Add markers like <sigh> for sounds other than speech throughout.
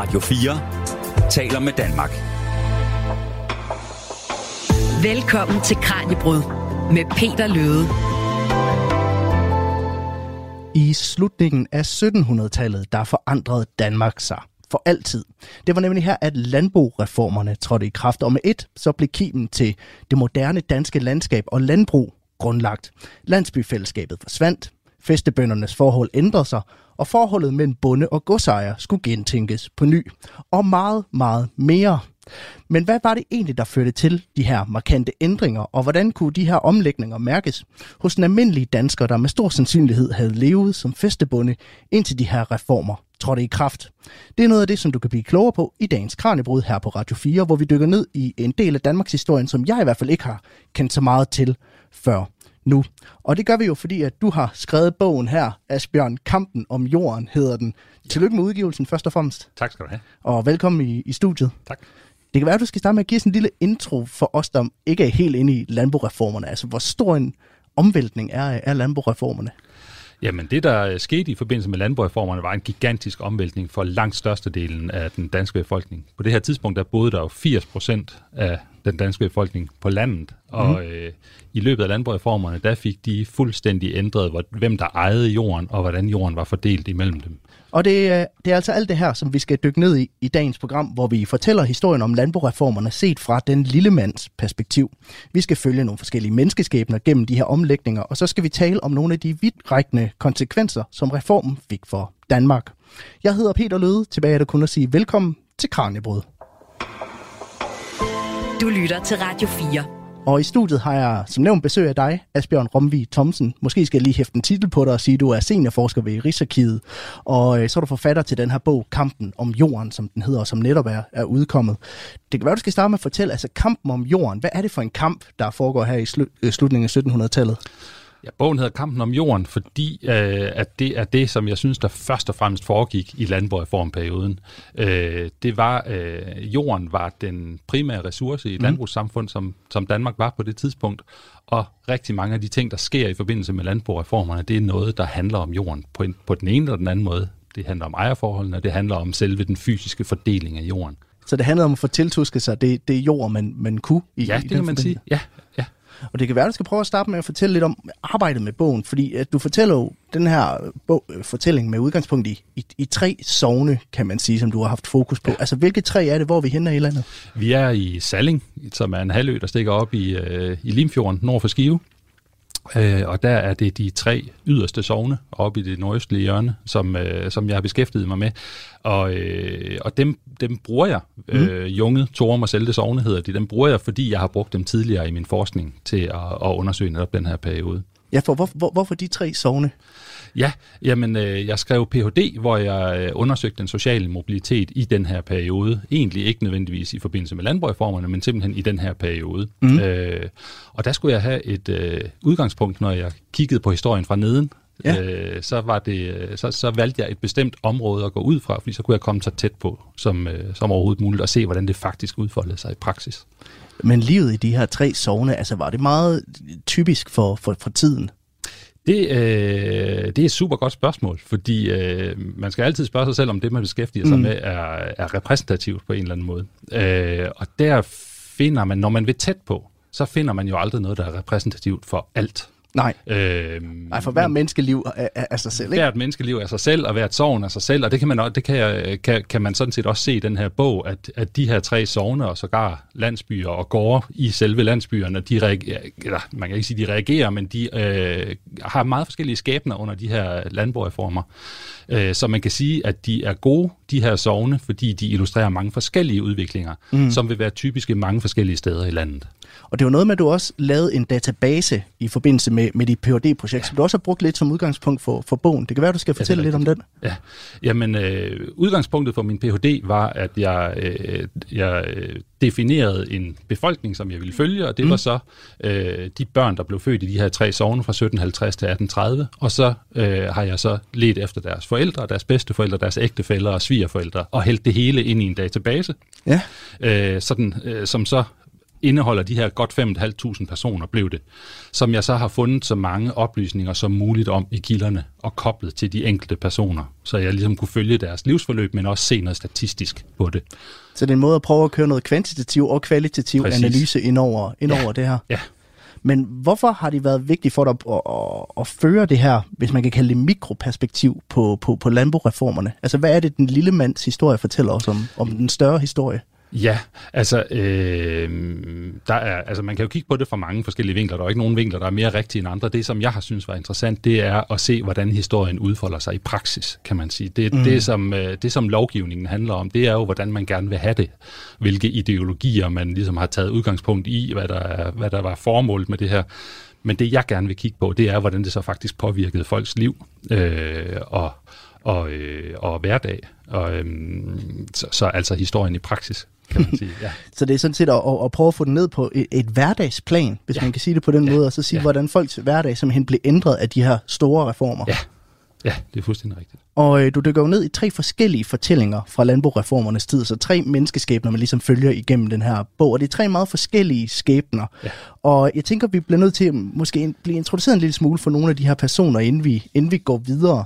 Radio 4 taler med Danmark. Velkommen til Kranjebrud med Peter Løde. I slutningen af 1700-tallet, der forandrede Danmark sig for altid. Det var nemlig her, at landbrugreformerne trådte i kraft, og med et så blev kimen til det moderne danske landskab og landbrug grundlagt. Landsbyfællesskabet forsvandt, festebøndernes forhold ændrede sig, og forholdet mellem bonde og godsejer skulle gentænkes på ny. Og meget, meget mere. Men hvad var det egentlig, der førte til de her markante ændringer, og hvordan kunne de her omlægninger mærkes hos den almindelige dansker, der med stor sandsynlighed havde levet som festebonde, indtil de her reformer trådte i kraft? Det er noget af det, som du kan blive klogere på i dagens Kranjebrud her på Radio 4, hvor vi dykker ned i en del af Danmarks historie, som jeg i hvert fald ikke har kendt så meget til før nu. Og det gør vi jo, fordi at du har skrevet bogen her, Asbjørn, Kampen om jorden hedder den. Tillykke med udgivelsen først og fremmest. Tak skal du have. Og velkommen i, i studiet. Tak. Det kan være, at du skal starte med at give os en lille intro for os, der ikke er helt inde i landbrugreformerne. Altså, hvor stor en omvæltning er, er landbrugreformerne? Jamen det, der skete i forbindelse med landbrugreformerne, var en gigantisk omvæltning for langt størstedelen af den danske befolkning. På det her tidspunkt, der boede der jo 80 procent af den danske befolkning på landet, og mm. øh, i løbet af landbrugreformerne, der fik de fuldstændig ændret, hvem der ejede jorden, og hvordan jorden var fordelt imellem dem. Og det, øh, det er altså alt det her, som vi skal dykke ned i i dagens program, hvor vi fortæller historien om landboreformerne set fra den lille mands perspektiv. Vi skal følge nogle forskellige menneskeskæbner gennem de her omlægninger, og så skal vi tale om nogle af de vidtrækkende konsekvenser, som reformen fik for Danmark. Jeg hedder Peter Løde, tilbage er der kun at sige velkommen til Kranjebrød. Du lytter til Radio 4. Og i studiet har jeg som nævnt besøg af dig, Asbjørn Romvig Thomsen. Måske skal jeg lige hæfte en titel på dig og sige, at du er seniorforsker ved Rigsarkivet. Og øh, så er du forfatter til den her bog, Kampen om jorden, som den hedder, og som netop er, er udkommet. Det kan være, du skal starte med at fortælle, altså kampen om jorden. Hvad er det for en kamp, der foregår her i slu- øh, slutningen af 1700-tallet? Ja, bogen hedder Kampen om jorden, fordi øh, at det er det, som jeg synes, der først og fremmest foregik i landbrugreformperioden. Øh, det var, øh, jorden var den primære ressource i et mm. landbrugssamfund, som, som Danmark var på det tidspunkt, og rigtig mange af de ting, der sker i forbindelse med landbrugreformerne, det er noget, der handler om jorden på, en, på den ene eller den anden måde. Det handler om ejerforholdene, og det handler om selve den fysiske fordeling af jorden. Så det handler om at få tiltusket sig det, det jord, man, man kunne i Ja, i det den kan man sige. Ja, ja. Og det kan være, at du skal prøve at starte med at fortælle lidt om arbejdet med bogen, fordi at du fortæller jo den her bog, øh, fortælling med udgangspunkt i, i, i tre sovne, kan man sige, som du har haft fokus på. Altså, hvilke tre er det, hvor vi hænder i landet? Vi er i Salling, som er en halvø, der stikker op i, øh, i Limfjorden, nord for Skive. Øh, og der er det de tre yderste sovne oppe i det nordøstlige hjørne, som, øh, som jeg har beskæftiget mig med. Og, øh, og dem, dem bruger jeg, øh, Junget, Torum og Selte Sovne hedder de, dem bruger jeg, fordi jeg har brugt dem tidligere i min forskning til at, at undersøge netop den her periode. Ja, for hvor, hvor, hvorfor de tre sovne? Ja, jamen øh, jeg skrev Ph.D., hvor jeg øh, undersøgte den sociale mobilitet i den her periode. Egentlig ikke nødvendigvis i forbindelse med landbrugreformerne, men simpelthen i den her periode. Mm. Øh, og der skulle jeg have et øh, udgangspunkt, når jeg kiggede på historien fra neden. Ja. Øh, så, var det, øh, så, så valgte jeg et bestemt område at gå ud fra, fordi så kunne jeg komme så tæt på som, øh, som overhovedet muligt og se, hvordan det faktisk udfoldede sig i praksis. Men livet i de her tre sovne, altså var det meget typisk for, for, for tiden? Det, øh, det er et super godt spørgsmål, fordi øh, man skal altid spørge sig selv, om det, man beskæftiger sig mm. med, er, er repræsentativt på en eller anden måde. Øh, og der finder man, når man vil tæt på, så finder man jo aldrig noget, der er repræsentativt for alt. Nej. Øh, Nej, for hver menneskeliv er, er, er sig selv, ikke? Hvert menneskeliv er sig selv, og hvert sovn er sig selv, og det kan man, også- det kan, kan, kan man sådan set også se i den her bog, at, at de her tre sovne og sågar landsbyer og gårde i selve landsbyerne, de reagerer, eller man kan ikke sige, de reagerer, men de øh, har meget forskellige skæbner under de her landbrugreformer. Øh, så man kan sige, at de er gode, de her sovne, fordi de illustrerer mange forskellige udviklinger, mm. som vil være typiske mange forskellige steder i landet. Og det var noget med, at du også lavede en database i forbindelse med, med dit phd projekt ja. som du også har brugt lidt som udgangspunkt for, for bogen. Det kan være, du skal fortælle lidt om den. Ja, jamen øh, udgangspunktet for min Ph.D. var, at jeg, øh, jeg øh, definerede en befolkning, som jeg ville følge, og det mm. var så øh, de børn, der blev født i de her tre sogne fra 1750 til 1830, og så øh, har jeg så let efter deres forældre, deres bedsteforældre, deres ægtefæller og svigerforældre, og hældt det hele ind i en database, Ja. øh, sådan, øh, som så indeholder de her godt 5.500 personer, blev det, som jeg så har fundet så mange oplysninger som muligt om i kilderne og koblet til de enkelte personer, så jeg ligesom kunne følge deres livsforløb, men også se noget statistisk på det. Så det er en måde at prøve at køre noget kvantitativ og kvalitativ Præcis. analyse indover, indover ja. det her. Ja. Men hvorfor har det været vigtigt for dig at, at, at, føre det her, hvis man kan kalde det mikroperspektiv på, på, på landbrugreformerne? Altså, hvad er det, den lille mands historie fortæller os om, om den større historie? Ja, altså, øh, der er, altså man kan jo kigge på det fra mange forskellige vinkler. Der er ikke nogen vinkler, der er mere rigtige end andre. Det, som jeg har synes var interessant, det er at se, hvordan historien udfolder sig i praksis, kan man sige. Det, mm. det, som, øh, det, som lovgivningen handler om, det er jo, hvordan man gerne vil have det. Hvilke ideologier man ligesom har taget udgangspunkt i, hvad der, er, hvad der var formålet med det her. Men det, jeg gerne vil kigge på, det er, hvordan det så faktisk påvirkede folks liv øh, og, og, øh, og hverdag. Og, øh, så, så altså historien i praksis kan man sige. Ja. <laughs> så det er sådan set at, at prøve at få det ned på et, et hverdagsplan, hvis ja. man kan sige det på den ja. måde, og så sige, ja. hvordan folks hverdag simpelthen blev ændret af de her store reformer. Ja, ja det er fuldstændig rigtigt. Og øh, du dykker jo ned i tre forskellige fortællinger fra landbrugreformernes tid, så tre menneskeskæbner, man ligesom følger igennem den her bog, og det er tre meget forskellige skæbner. Ja. Og jeg tænker, vi bliver nødt til at måske blive introduceret en lille smule for nogle af de her personer, inden vi, inden vi går videre.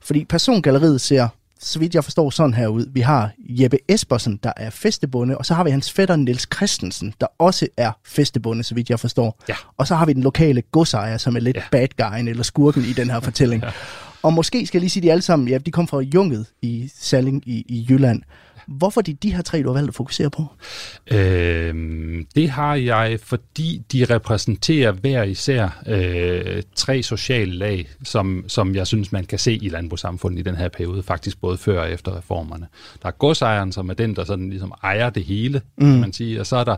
Fordi persongalleriet ser så vidt jeg forstår, sådan her ud. Vi har Jeppe Espersen, der er festebonde, og så har vi hans fætter Niels Christensen, der også er festebonde, så vidt jeg forstår. Ja. Og så har vi den lokale godsejer, som er lidt ja. bad guyen eller skurken i den her fortælling. ja. <laughs> Og måske skal jeg lige sige, at de alle sammen, ja, de kom fra Junget i Salling i, i Jylland. Hvorfor de de her tre, du har valgt at fokusere på? Øhm, det har jeg, fordi de repræsenterer hver især øh, tre sociale lag, som, som jeg synes, man kan se i landbrugssamfundet i den her periode, faktisk både før og efter reformerne. Der er godsejeren, som er den, der sådan ligesom ejer det hele, mm. kan man sige, og så er der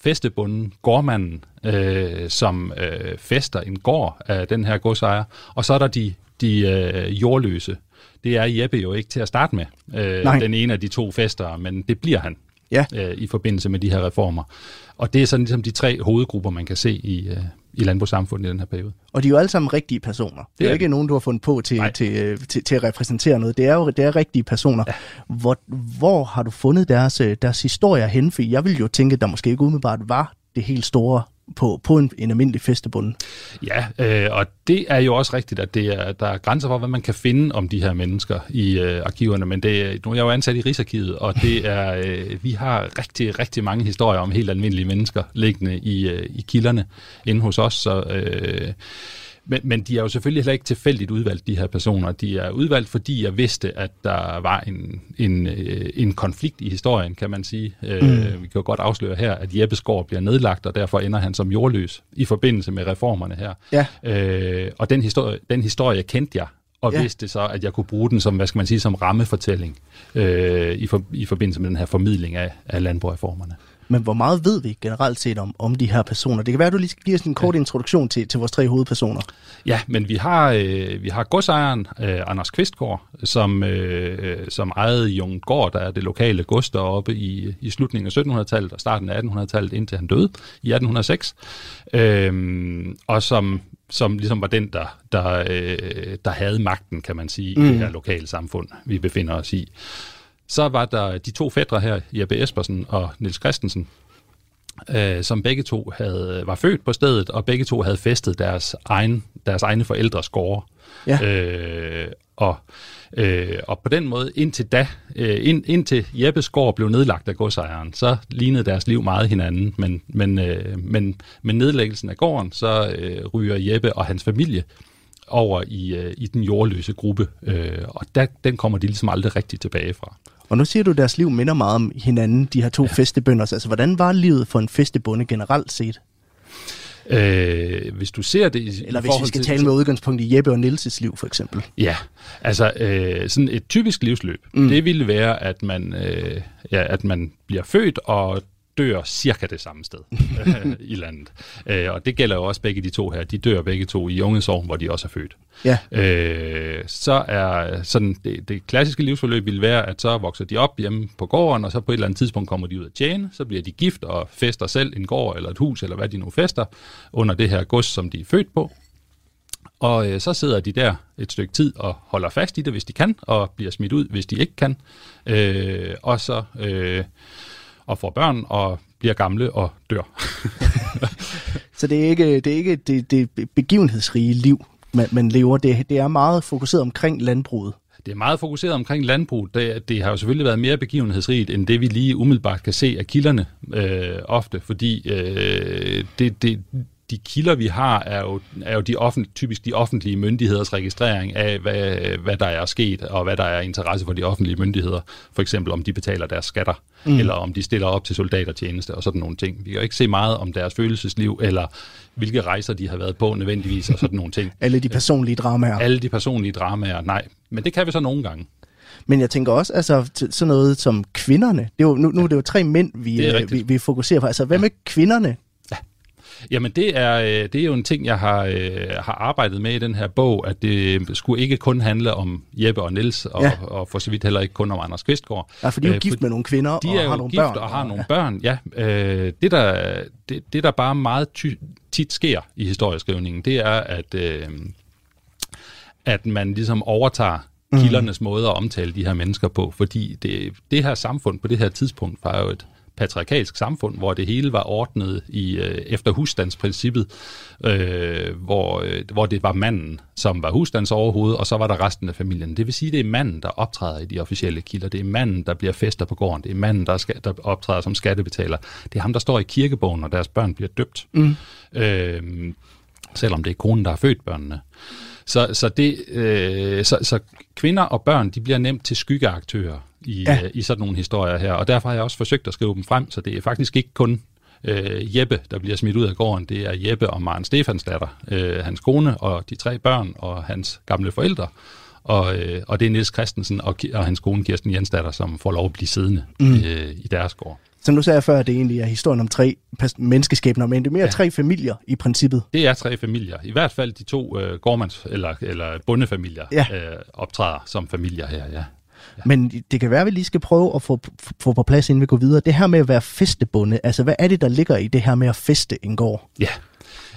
festebunden, gårdmanden, øh, som øh, fester en gård af den her godsejer, og så er der de, de øh, jordløse, det er Jeppe jo ikke til at starte med, øh, den ene af de to fester, men det bliver han ja. øh, i forbindelse med de her reformer. Og det er sådan ligesom de tre hovedgrupper, man kan se i, øh, i landbrugssamfundet i den her periode. Og de er jo alle sammen rigtige personer. Det, det er jo ikke nogen, du har fundet på til, til, øh, til, til at repræsentere noget. Det er jo det er rigtige personer. Ja. Hvor, hvor har du fundet deres, øh, deres historier hen? For jeg vil jo tænke, at der måske ikke umiddelbart var det helt store på, på en, en almindelig festebund. Ja, øh, og det er jo også rigtigt, at det er, der er grænser for, hvad man kan finde om de her mennesker i øh, arkiverne, men det, nu er jeg jo ansat i Rigsarkivet, og det er, øh, vi har rigtig, rigtig mange historier om helt almindelige mennesker liggende i, øh, i kilderne inde hos os, så... Øh, men, men de er jo selvfølgelig heller ikke tilfældigt udvalgt, de her personer. De er udvalgt, fordi jeg vidste, at der var en, en, øh, en konflikt i historien, kan man sige. Øh, mm. Øh, vi kan jo godt afsløre her, at Jeppes gård bliver nedlagt, og derfor ender han som jordløs i forbindelse med reformerne her. Ja. Øh, og den historie, den historie kendte jeg, og ja. vidste så, at jeg kunne bruge den som, hvad skal man sige, som rammefortælling øh, i, for, i forbindelse med den her formidling af, af landbrugreformerne. Men hvor meget ved vi generelt set om, om de her personer? Det kan være, at du lige skal give os en kort ja. introduktion til, til vores tre hovedpersoner. Ja, men vi har, øh, vi har godsejeren øh, Anders Kvistgaard, som, øh, som ejede Jungård, der er det lokale gods deroppe i, i slutningen af 1700-tallet og starten af 1800-tallet, indtil han døde i 1806. Øh, og som som ligesom var den, der, der, øh, der havde magten, kan man sige, mm. i det her lokale samfund, vi befinder os i. Så var der de to fædre her, Jeppe Espersen og Nils Christensen, øh, som begge to havde, var født på stedet, og begge to havde festet deres, egen, deres egne forældres gårde. Ja. Øh, og, øh, og på den måde, indtil da, øh, ind, indtil Jeppes gård blev nedlagt af godsejeren, så lignede deres liv meget hinanden, men, men, øh, men med nedlæggelsen af gården, så øh, ryger Jeppe og hans familie over i, øh, i den jordløse gruppe, øh, og der, den kommer de ligesom aldrig rigtig tilbage fra. Og nu siger du, at deres liv minder meget om hinanden, de her to ja. festebønder. Altså, hvordan var livet for en festebonde generelt set? Øh, hvis du ser det i Eller hvis vi skal til, tale med udgangspunkt i Jeppe og Nilses liv, for eksempel. Ja, altså øh, sådan et typisk livsløb, mm. det ville være, at man, øh, ja, at man bliver født og dør cirka det samme sted <laughs> øh, i landet. Øh, og det gælder jo også begge de to her. De dør begge to i Ungesovn, hvor de også er født. Ja. Øh, så er sådan det, det klassiske livsforløb vil være, at så vokser de op hjemme på gården, og så på et eller andet tidspunkt kommer de ud at tjene, så bliver de gift og fester selv en gård eller et hus, eller hvad de nu fester, under det her gods, som de er født på. Og øh, så sidder de der et stykke tid og holder fast i det, hvis de kan, og bliver smidt ud, hvis de ikke kan. Øh, og så... Øh, og får børn og bliver gamle og dør. <laughs> Så det er ikke det, er ikke det, det begivenhedsrige liv, man, man lever. Det, det er meget fokuseret omkring landbruget. Det er meget fokuseret omkring landbrug. Det, det har jo selvfølgelig været mere begivenhedsrigt, end det vi lige umiddelbart kan se af kilderne øh, ofte, fordi øh, det, det, de kilder, vi har, er jo, er jo de offent, typisk de offentlige myndigheders registrering af, hvad, hvad der er sket, og hvad der er interesse for de offentlige myndigheder. For eksempel om de betaler deres skatter, mm. eller om de stiller op til soldatertjeneste og sådan nogle ting. Vi kan jo ikke se meget om deres følelsesliv, eller hvilke rejser de har været på nødvendigvis, og sådan nogle ting. <laughs> Alle de personlige dramaer. Alle de personlige dramaer, nej. Men det kan vi så nogle gange. Men jeg tænker også, altså sådan noget som kvinderne. Det er jo, nu, nu er det jo tre mænd, vi, øh, vi, vi fokuserer på. Altså hvad med kvinderne? Jamen det er, øh, det er jo en ting, jeg har, øh, har arbejdet med i den her bog, at det skulle ikke kun handle om Jeppe og Niels og, ja. og for så vidt heller ikke kun om Anders Kvistgaard. Ja, for de er jo øh, gift med nogle kvinder de og er har nogle gift børn. og har nogle børn, ja. Øh, det, der, det, det, der bare meget ty, tit sker i historieskrivningen, det er, at, øh, at man ligesom overtager mm. kildernes måde at omtale de her mennesker på, fordi det, det her samfund på det her tidspunkt var jo et patriarkalsk samfund, hvor det hele var ordnet i øh, efter husstandsprincippet, øh, hvor, øh, hvor det var manden, som var husstandsoverhoved, og så var der resten af familien. Det vil sige, det er manden, der optræder i de officielle kilder. Det er manden, der bliver fester på gården. Det er manden, der, skal, der optræder som skattebetaler. Det er ham, der står i kirkebogen, når deres børn bliver døbt. Mm. Øh, selvom det er konen, der har født børnene. Så, så, det, øh, så, så kvinder og børn, de bliver nemt til skyggeaktører i, ja. øh, i sådan nogle historier her, og derfor har jeg også forsøgt at skrive dem frem, så det er faktisk ikke kun øh, Jeppe, der bliver smidt ud af gården. Det er Jeppe og Maren Stefans datter, øh, hans kone og de tre børn og hans gamle forældre. Og, øh, og det er Niels Christensen og, og hans kone Kirsten Jensdatter, som får lov at blive siddende mm. øh, i deres gård. Som du sagde før, det egentlig er historien om tre menneskeskæbner, men det er mere ja. tre familier i princippet. Det er tre familier. I hvert fald de to øh, gårdmands- eller, eller bondefamilier ja. øh, optræder som familier her, ja. Ja. Men det kan være, at vi lige skal prøve at få, få på plads, inden vi går videre. Det her med at være festebunde, altså hvad er det, der ligger i det her med at feste en gård? Ja,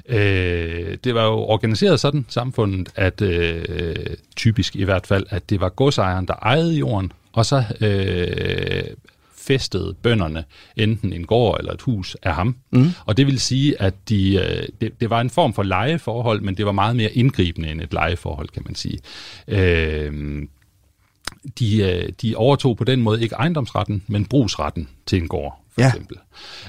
øh, det var jo organiseret sådan, samfundet, at øh, typisk i hvert fald, at det var godsejeren, der ejede jorden, og så øh, festede bønderne enten en gård eller et hus af ham. Mm. Og det vil sige, at de, øh, det, det var en form for lejeforhold, men det var meget mere indgribende end et lejeforhold, kan man sige. Øh, de, øh, de overtog på den måde ikke ejendomsretten, men brugsretten til en gård, for ja. eksempel.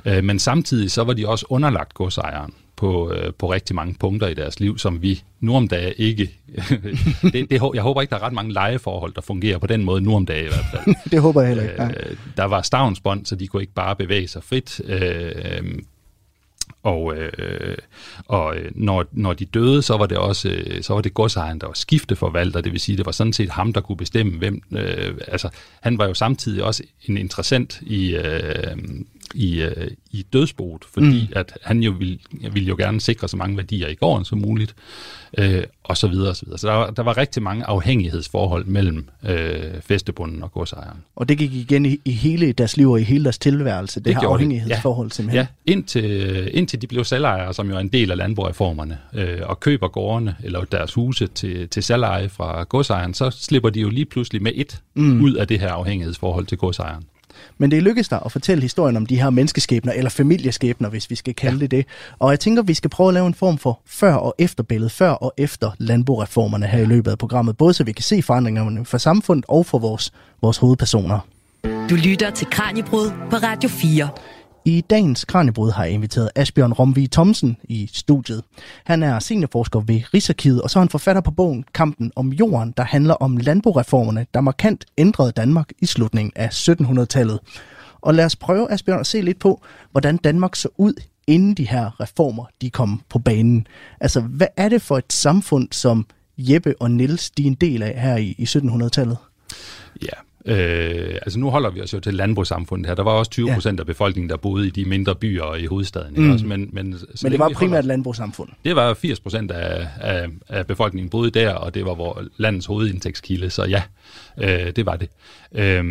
Øh, men samtidig så var de også underlagt godsejeren på, øh, på rigtig mange punkter i deres liv, som vi nu om dagen ikke... <laughs> det, det, jeg håber ikke, der er ret mange lejeforhold, der fungerer på den måde nu om dagen i hvert fald. <laughs> det håber jeg heller ikke. Ja. Der var stavnsbånd, så de kunne ikke bare bevæge sig frit. Øh, og, øh, og øh, når, når de døde, så var det også øh, så var det godsejeren, der var skifteforvalter, det vil sige, det var sådan set ham, der kunne bestemme, hvem... Øh, altså, han var jo samtidig også en interessant i, øh, i, øh, i dødsboet, fordi mm. at han jo ville, ville jo gerne sikre så mange værdier i gården som muligt, øh, og så videre og så videre. Så der var, der var rigtig mange afhængighedsforhold mellem øh, festebunden og godsejeren. Og det gik igen i, i hele deres liv og i hele deres tilværelse, det, det her afhængighedsforhold ja. simpelthen? Ja, indtil, indtil de blev selvejere, som jo er en del af landbrugreformerne, øh, og køber gårdene eller deres huse til, til selveje fra godsejeren, så slipper de jo lige pludselig med et mm. ud af det her afhængighedsforhold til godsejeren. Men det lykkedes dig at fortælle historien om de her menneskeskæbner, eller familieskæbner, hvis vi skal kalde ja. det det. Og jeg tænker, vi skal prøve at lave en form for før- og efterbillede, før og efter landboreformerne her i løbet af programmet, både så vi kan se forandringerne for samfundet og for vores, vores hovedpersoner. Du lytter til Kranjebrud på Radio 4. I dagens Kranjebrud har jeg inviteret Asbjørn Romvig Thomsen i studiet. Han er seniorforsker ved Rigsarkivet, og så er han forfatter på bogen Kampen om jorden, der handler om landboreformerne, der markant ændrede Danmark i slutningen af 1700-tallet. Og lad os prøve, Asbjørn, at se lidt på, hvordan Danmark så ud, inden de her reformer de kom på banen. Altså, hvad er det for et samfund, som Jeppe og Niels de er en del af her i, i 1700-tallet? Ja, Øh, altså nu holder vi os jo til landbrugssamfundet her. Der var også 20 procent ja. af befolkningen, der boede i de mindre byer og i hovedstaden. Mm. Også? Men, men, men det var primært holder, landbrugssamfund? Det var 80 procent af, af, af befolkningen boede der, og det var vores landets hovedindtægtskilde, så ja, øh, det var det. Øh,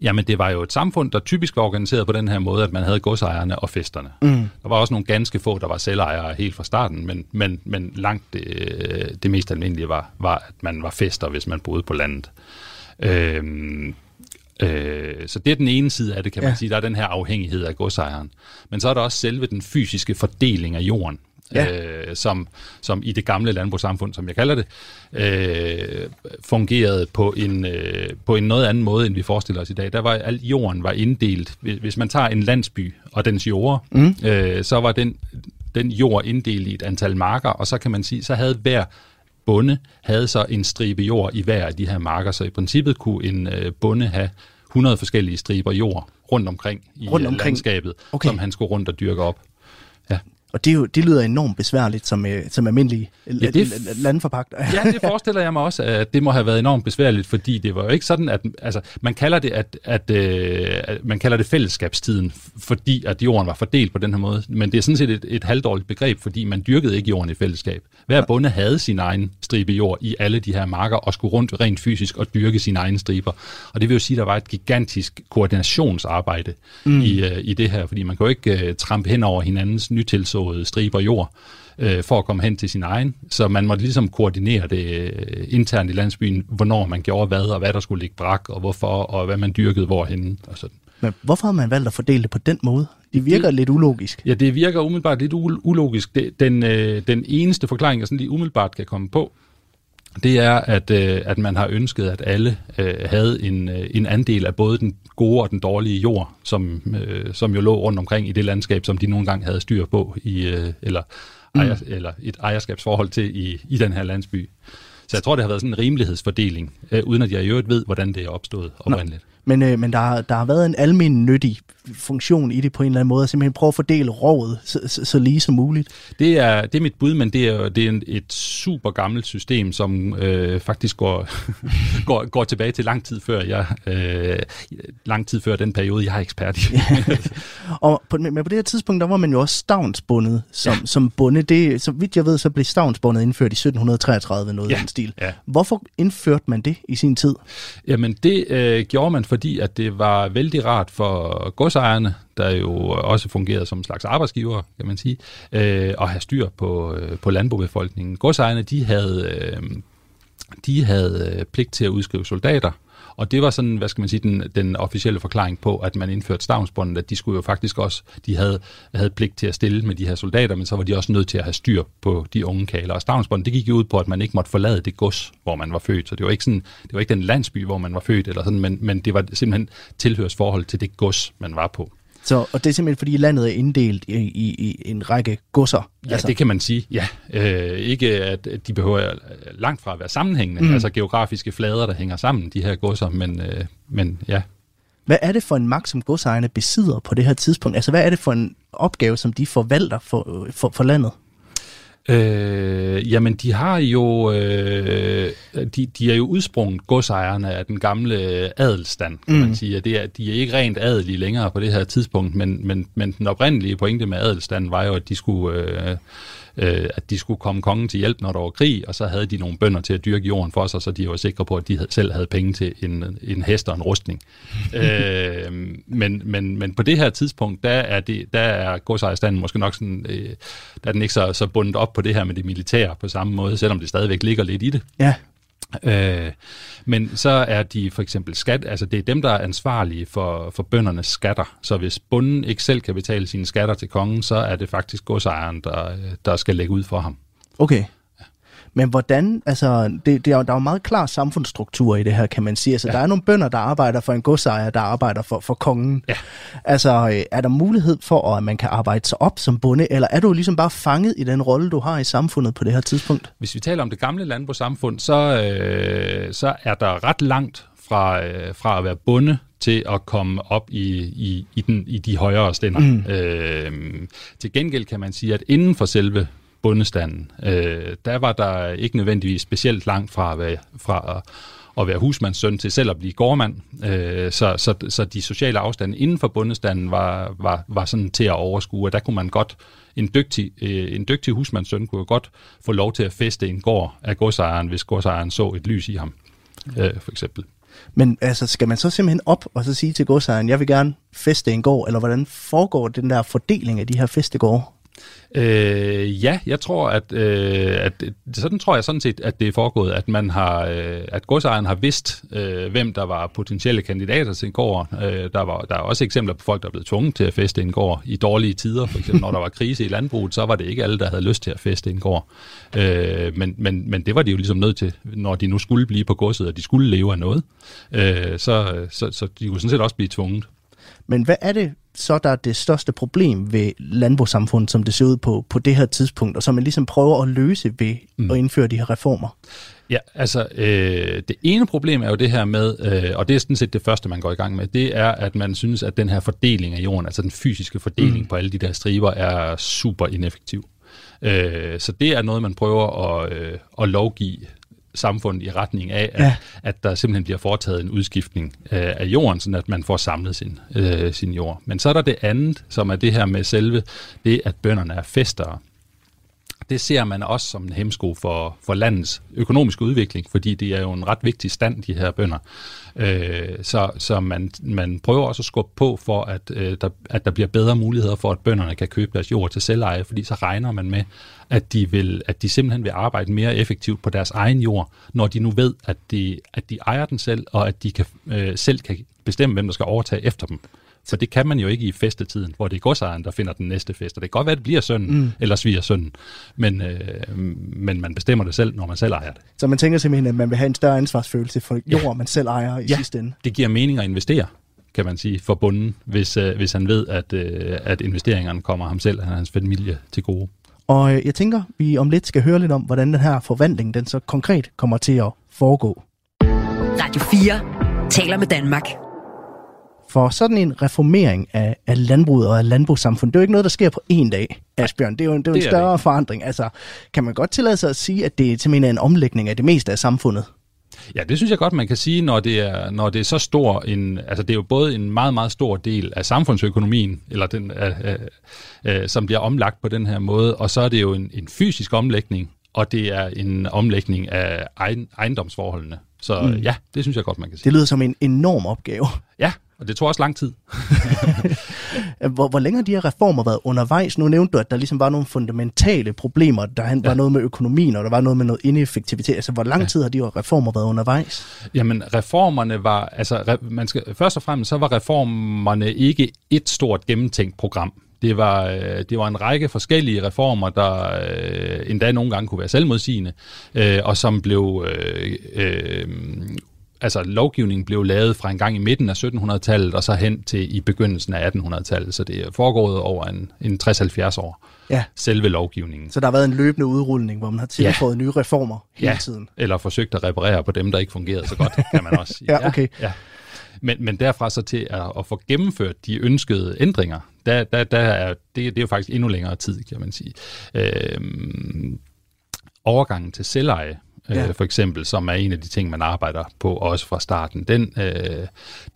Jamen, det var jo et samfund, der typisk var organiseret på den her måde, at man havde godsejerne og festerne. Mm. Der var også nogle ganske få, der var selvejere helt fra starten, men, men, men langt det, det mest almindelige var, var, at man var fester, hvis man boede på landet. Øh, så det er den ene side af det, kan man Ja. sige. Der er den her afhængighed af godsejeren. Men så er der også selve den fysiske fordeling af jorden, Ja. øh, som, som i det gamle landbrugssamfund, som jeg kalder det, øh, fungerede på en, øh, på en noget anden måde, end vi forestiller os i dag. Der var al jorden var inddelt. Hvis hvis man tager en landsby og dens jorder, mm. øh, så var den, den jord inddelt i et antal marker, og så kan man sige, så havde hver bonde havde så en stribe jord i hver af de her marker, så i princippet kunne en øh, bonde have 100 forskellige striber jord rundt omkring i Rundt øh, omkring. landskabet, Okay. som han skulle rundt og dyrke op. Ja. Og det, jo, det lyder enormt besværligt som, øh, som almindelig Ja, ja, det f- landforpagt. <laughs> Ja, det forestiller jeg mig også, at det må have været enormt besværligt, fordi det var jo ikke sådan, at altså, man kalder det, at, at, øh, man kalder det fællesskabstiden, fordi at jorden var fordelt på den her måde. Men det er sådan set et, et halvdårligt begreb, fordi man dyrkede ikke jorden i fællesskab. Hver bonde havde sin egen stribe jord i alle de her marker, og skulle rundt rent fysisk og dyrke sine egne striber. Og det vil jo sige, at der var et gigantisk koordinationsarbejde mm. i, øh, i det her, fordi man kan jo ikke øh, trampe hen over hinandens nytilsåede striber jord øh, for at komme hen til sin egen. Så man måtte ligesom koordinere det øh, internt i landsbyen, hvornår man gjorde hvad, og hvad der skulle ligge brak, og hvorfor, og hvad man dyrkede hvorhenne. Og sådan. Men hvorfor har man valgt at fordele det på den måde? Det virker lidt ulogisk. Ja, det virker umiddelbart lidt ulogisk. Det, den, øh, den eneste forklaring, jeg sådan lige umiddelbart kan komme på, det er, at, øh, at man har ønsket, at alle øh, havde en, øh, en andel af både den gode og den dårlige jord, som, øh, som jo lå rundt omkring i det landskab, som de nogle gange havde styr på, i, øh, eller, ejer, eller et ejerskabsforhold til i, i den her landsby. Så jeg tror, det har været sådan en rimelighedsfordeling, øh, uden at jeg i øvrigt ved, hvordan det er opstået oprindeligt. Men, øh, men der, har- der har været en almen nyttig funktion i det på en eller anden måde, at simpelthen prøve at fordele rådet så, så, så lige som muligt. Det er, det er mit bud, men det er, det er en, et super gammelt system, som øh, faktisk går, <laughs> går, går tilbage til lang tid før jeg, øh, lang tid før den periode, jeg er ekspert i. <laughs> Og på, men på det her tidspunkt, der var man jo også stavnsbundet som, ja. som bonde. Det, så vidt jeg ved, så blev stavnsbundet indført i 1733, noget Ja, ja. den stil. ja. Hvorfor indførte man det i sin tid? Jamen det øh, gjorde man, fordi at det var vældig rart for godsejerne, der jo også fungerede som en slags arbejdsgiver, kan man sige, øh, at have styr på, øh, på landbobefolkningen. Godsejerne, de havde, øh, de havde øh, pligt til at udskrive soldater, og det var sådan, hvad skal man sige, den, den officielle forklaring på, at man indførte stavnsbåndet, at de skulle jo faktisk også, de havde, havde pligt til at stille med de her soldater, men så var de også nødt til at have styr på de unge kaler. Og stavnsbåndet, det gik jo ud på, at man ikke måtte forlade det gods, hvor man var født. Så det var ikke, sådan, det var ikke den landsby, hvor man var født, eller sådan, men, men det var simpelthen tilhørsforhold til det gods, man var på. Så, og det er simpelthen, fordi landet er inddelt i, i, i en række godser. Ja, altså. det kan man sige. Ja, øh, ikke at de behøver øh, langt fra at være sammenhængende, mm. altså geografiske flader, der hænger sammen, de her godser, men, øh, men ja, Hvad er det for en magt, som godsejerne besidder på det her tidspunkt? Altså, hvad er det for en opgave, som de forvalter for, for, for landet? Øh, jamen, de har jo, øh, de, de er jo udsprunget godsejerne af den gamle adelstand, kan mm. man sige. Det er, de er ikke rent adelige længere på det her tidspunkt, men, men, men den oprindelige pointe med adelstanden var jo, at de skulle... Øh, øh, at de skulle komme kongen til hjælp, når der var krig, og så havde de nogle bønder til at dyrke jorden for sig, så de var sikre på, at de selv havde penge til en, en hest og en rustning. <laughs> øh, men, men, men på det her tidspunkt, der er, det, der er godsejerstanden måske nok sådan, øh, der er den ikke så, så bundet op på det her med det militære på samme måde, selvom det stadigvæk ligger lidt i det. Ja, Øh, men så er de for eksempel skat, altså det er dem, der er ansvarlige for, for bøndernes skatter. Så hvis bunden ikke selv kan betale sine skatter til kongen, så er det faktisk godsejeren, der, der skal lægge ud for ham. okay. Men hvordan, altså, det, det er, der er jo meget klar samfundsstruktur i det her, kan man sige. Altså, ja. der er nogle bønder, der arbejder for en godsejer, der arbejder for, for kongen. Ja. Altså, øh, er der mulighed for, at man kan arbejde sig op som bonde, eller er du ligesom bare fanget i den rolle, du har i samfundet på det her tidspunkt? Hvis vi taler om det gamle landbrugssamfund, så, øh, så er der ret langt fra, øh, fra at være bonde til at komme op i, i, i, den, i de højere stænder. Mm. Øh, til gengæld kan man sige, at inden for selve bondestanden, øh, der var der ikke nødvendigvis specielt langt fra at være, fra at, at være husmandssøn til selv at blive gårdmand. Øh, så, så, så de sociale afstande inden for bondestanden var, var, var sådan til at overskue, og der kunne man godt, en dygtig, øh, en dygtig husmandssøn kunne jo godt få lov til at feste en gård af godsejeren, hvis godsejeren så et lys i ham, øh, for eksempel. Men altså, skal man så simpelthen op og så sige til godsejeren, jeg vil gerne feste en gård, eller hvordan foregår den der fordeling af de her festegårde? Øh, ja, jeg tror, at, øh, at sådan tror jeg sådan set, at det er foregået, at man har, øh, at godsejeren har vidst, øh, hvem der var potentielle kandidater til en gård. Øh, der, var, der er også eksempler på folk, der er blevet tvunget til at feste en gård i dårlige tider. For eksempel, når der var krise i landbruget, så var det ikke alle, der havde lyst til at feste en gård. Øh, men, men, men det var de jo ligesom nødt til, når de nu skulle blive på godset, og de skulle leve af noget. Øh, så, så, så de kunne sådan set også blive tvunget. Men hvad er det så, der er det største problem ved landbrugssamfundet, som det ser ud på, på det her tidspunkt, og som man ligesom prøver at løse ved mm. at indføre de her reformer? Ja, altså øh, det ene problem er jo det her med, øh, og det er sådan set det første, man går i gang med, det er, at man synes, at den her fordeling af jorden, altså den fysiske fordeling mm. på alle de der striber, er super ineffektiv. Øh, så det er noget, man prøver at, øh, at lovgive samfundet i retning af, at, ja. at der simpelthen bliver foretaget en udskiftning øh, af jorden, så at man får samlet sin, øh, sin jord. Men så er der det andet, som er det her med selve det, at bønderne er festere det ser man også som en hemsko for, for landets økonomiske udvikling, fordi det er jo en ret vigtig stand, de her bønder. Øh, så så man, man prøver også at skubbe på for, at, øh, der, at der bliver bedre muligheder for, at bønderne kan købe deres jord til selveje, fordi så regner man med, at de, vil, at de simpelthen vil arbejde mere effektivt på deres egen jord, når de nu ved, at de, at de ejer den selv, og at de kan, øh, selv kan bestemme, hvem der skal overtage efter dem. For det kan man jo ikke i festetiden, hvor det er godsejeren, der finder den næste fest. Og det kan godt være, at det bliver sønnen, mm. eller sviger sønnen. Men, øh, men man bestemmer det selv, når man selv ejer det. Så man tænker simpelthen, at man vil have en større ansvarsfølelse for jord, ja. man selv ejer i ja. sidste ende. det giver mening at investere kan man sige, for bunden, hvis, øh, hvis han ved, at, øh, at investeringerne kommer ham selv og hans familie til gode. Og øh, jeg tænker, vi om lidt skal høre lidt om, hvordan den her forvandling, den så konkret kommer til at foregå. Radio 4 taler med Danmark. For sådan en reformering af, af landbruget og af landbrugssamfundet, det er jo ikke noget, der sker på en dag, Asbjørn. Det er jo, det er jo det en større det. forandring. Altså, kan man godt tillade sig at sige, at det simpelthen er en omlægning af det meste af samfundet? Ja, det synes jeg godt, man kan sige, når det er, når det er så stor en... Altså, det er jo både en meget, meget stor del af samfundsøkonomien, eller den, øh, øh, som bliver omlagt på den her måde, og så er det jo en, en fysisk omlægning, og det er en omlægning af egen, ejendomsforholdene. Så mm. ja, det synes jeg godt, man kan sige. Det lyder som en enorm opgave. Ja, og det tog også lang tid. <laughs> hvor, hvor længe har de her reformer været undervejs? Nu nævnte du, at der ligesom var nogle fundamentale problemer. Der var ja. noget med økonomien, og der var noget med noget ineffektivitet. Altså, hvor lang ja. tid har de her reformer været undervejs? Jamen, reformerne var... Altså, man skal, først og fremmest så var reformerne ikke et stort gennemtænkt program. Det var, øh, det var en række forskellige reformer, der øh, endda nogle gange kunne være selvmodsigende, øh, og som blev øh, øh, altså lovgivningen blev lavet fra en gang i midten af 1700-tallet og så hen til i begyndelsen af 1800-tallet, så det er foregået over en, en 60-70 år. Ja. Selve lovgivningen. Så der har været en løbende udrulning, hvor man har tilføjet ja. nye reformer hele ja. tiden. eller forsøgt at reparere på dem, der ikke fungerede så godt, kan man også <laughs> sige. ja, okay. Ja. Men, men derfra så til at, at få gennemført de ønskede ændringer, der, der, der er, det, det er jo faktisk endnu længere tid, kan man sige. Øhm, overgangen til selveje ja. øh, for eksempel, som er en af de ting, man arbejder på også fra starten. Den, øh,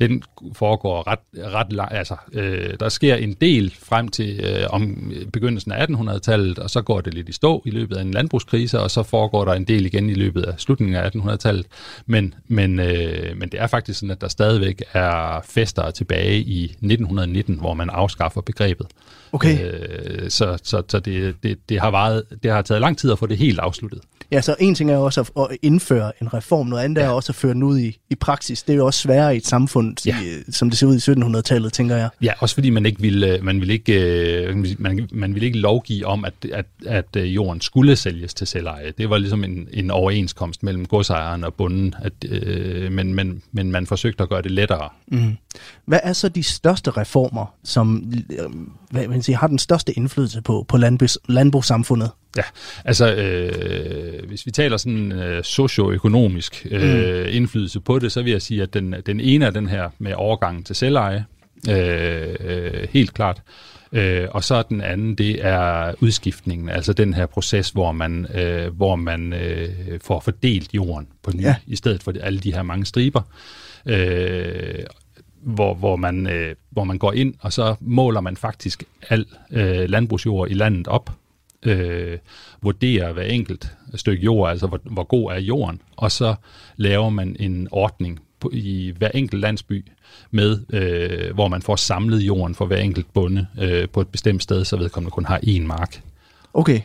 den foregår ret, ret langt. Altså, øh, der sker en del frem til øh, om begyndelsen af 1800-tallet, og så går det lidt i stå i løbet af en landbrugskrise, og så foregår der en del igen i løbet af slutningen af 1800-tallet. Men, men, øh, men det er faktisk sådan, at der stadigvæk er fester tilbage i 1919, hvor man afskaffer begrebet. Okay. Øh, så så, så det, det, det, har varet, det har taget lang tid at få det helt afsluttet. Ja, så en ting er også at, at indføre en reform, noget andet ja. er også at føre den ud i, i praksis. Det er jo også sværere i et samfund, ja. i, som det ser ud i 1700-tallet, tænker jeg. Ja, også fordi man ikke ville, man ville ikke, øh, man, man ville ikke lovgive om, at, at, at øh, jorden skulle sælges til selveje. Det var ligesom en, en overenskomst mellem godsejeren og bunden, at, øh, men, men, men man forsøgte at gøre det lettere. Mm. Hvad er så de største reformer, som øh, hvad man siger, har den største indflydelse på, på landbrugs, landbrugssamfundet? Ja, altså øh, hvis vi taler sådan øh, socioøkonomisk øh, mm. indflydelse på det, så vil jeg sige, at den, den ene er den her med overgangen til selveje, øh, øh, helt klart. Øh, og så den anden, det er udskiftningen, altså den her proces, hvor man, øh, hvor man øh, får fordelt jorden på ny, ja. i stedet for alle de her mange striber. Øh, hvor, hvor, man, øh, hvor man går ind, og så måler man faktisk al øh, landbrugsjord i landet op, øh, vurderer hver enkelt stykke jord, altså hvor, hvor god er jorden, og så laver man en ordning på, i hver enkelt landsby, med, øh, hvor man får samlet jorden for hver enkelt bonde øh, på et bestemt sted, så vedkommende kun har én mark. Okay.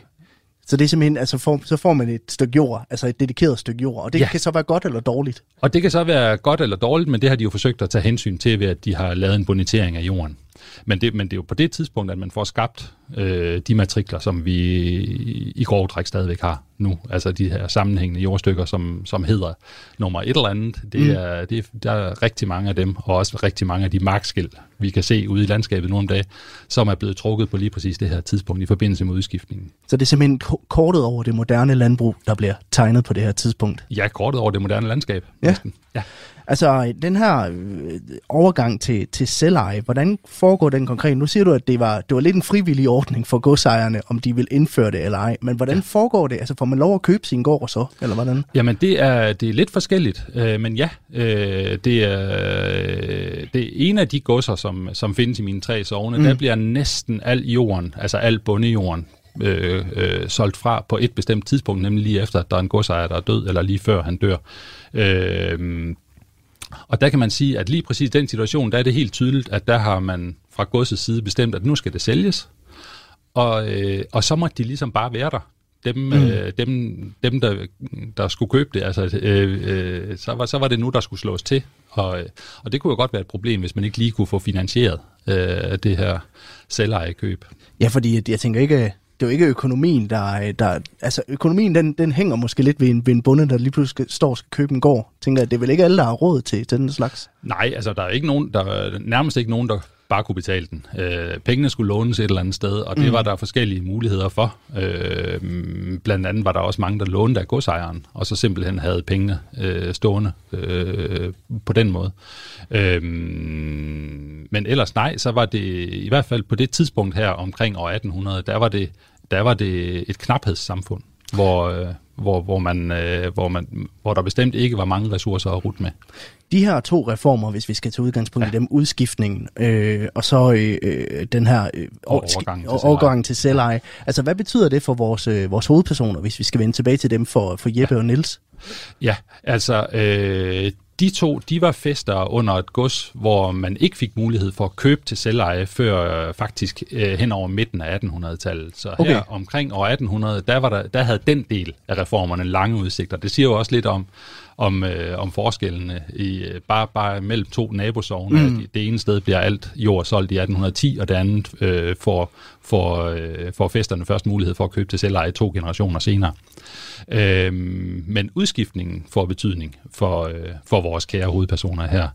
Så det er simpelthen, altså for, så får man et stykke jord, altså et dedikeret stykke jord, og det ja. Kan så være godt eller dårligt. Og det kan så være godt eller dårligt, men det har de jo forsøgt at tage hensyn til ved, at de har lavet en bonitering af jorden. Men det, men det er jo på det tidspunkt, at man får skabt øh, de matrikler, som vi i, i grov træk stadigvæk har nu. Altså de her sammenhængende jordstykker, som, som hedder nummer et eller andet. Det Mm. er, det er, der er rigtig mange af dem, og også rigtig mange af de markskilt, vi kan se ude i landskabet nu om dagen, som er blevet trukket på lige præcis det her tidspunkt i forbindelse med udskiftningen. Så det er simpelthen ko- kortet over det moderne landbrug, der bliver tegnet på det her tidspunkt. Ja, kortet over det moderne landskab. Ja. næsten. Ja. Altså, den her øh, overgang til, til selveje, hvordan foregår den konkret? Nu siger du, at det var, det var lidt en frivillig ordning for godsejerne, om de vil indføre det eller ej. Men hvordan ja. foregår det? Altså, får man lov at købe sin gård så, eller hvordan? Jamen, det er, det er lidt forskelligt, øh, men ja, øh, det, er, det er en af de godser, som, som findes i mine tre sovne. Mm. Der bliver næsten al jorden, altså al bondejorden, øh, øh, solgt fra på et bestemt tidspunkt, nemlig lige efter, at der er en godsejer, der er død, eller lige før han dør. Øh, og der kan man sige, at lige præcis den situation, der er det helt tydeligt, at der har man fra godsets side bestemt, at nu skal det sælges, og, øh, og så må de ligesom bare være der. Dem, mm. øh, dem, dem der, der skulle købe det, altså, øh, øh, så, var, så var det nu, der skulle slås til. Og, øh, og det kunne jo godt være et problem, hvis man ikke lige kunne få finansieret øh, det her selvejekøb. Ja, fordi jeg tænker ikke, det er jo ikke økonomien, der, øh, der altså økonomien, den, den hænger måske lidt ved en, ved en bonde, der lige pludselig står og skal købe en gård. Tænker jeg, det er vel ikke alle, der har råd til, til den slags? Nej, altså der er ikke nogen, der er nærmest ikke nogen, der bare kunne betale den. Øh, pengene skulle lånes et eller andet sted, og det mm. var der forskellige muligheder for. Øh, blandt andet var der også mange, der lånte af godsejeren, og så simpelthen havde pengene øh, stående øh, på den måde. Øh, men ellers nej, så var det i hvert fald på det tidspunkt her omkring år 1800, der var det, der var det et knaphedssamfund, hvor, øh, hvor, hvor, man, øh, hvor, man, hvor der bestemt ikke var mange ressourcer at rute med. De her to reformer, hvis vi skal tage udgangspunkt ja. i dem, udskiftningen øh, og så øh, øh, den her øh, Og overgangen til overgangen til selveje. Altså, hvad betyder det for vores, øh, vores hovedpersoner, hvis vi skal vende tilbage til dem for, for Jeppe ja. og Nils? Ja, altså øh, de to, de var fester under et gods, hvor man ikke fik mulighed for at købe til selveje før øh, faktisk øh, hen over midten af 1800-tallet. Så Okay. her omkring år 1800, der, var der, der havde den del af reformerne lange udsigter. Det siger jo også lidt om, om, øh, om forskellene i øh, bare, bare mellem to nabosogne. Mm. Det ene sted bliver alt jord solgt i 1810, og det andet øh, får, får, øh, får festerne først mulighed for at købe til selveje to generationer senere. Øhm, men udskiftningen får betydning for, øh, for vores kære hovedpersoner her. Ja.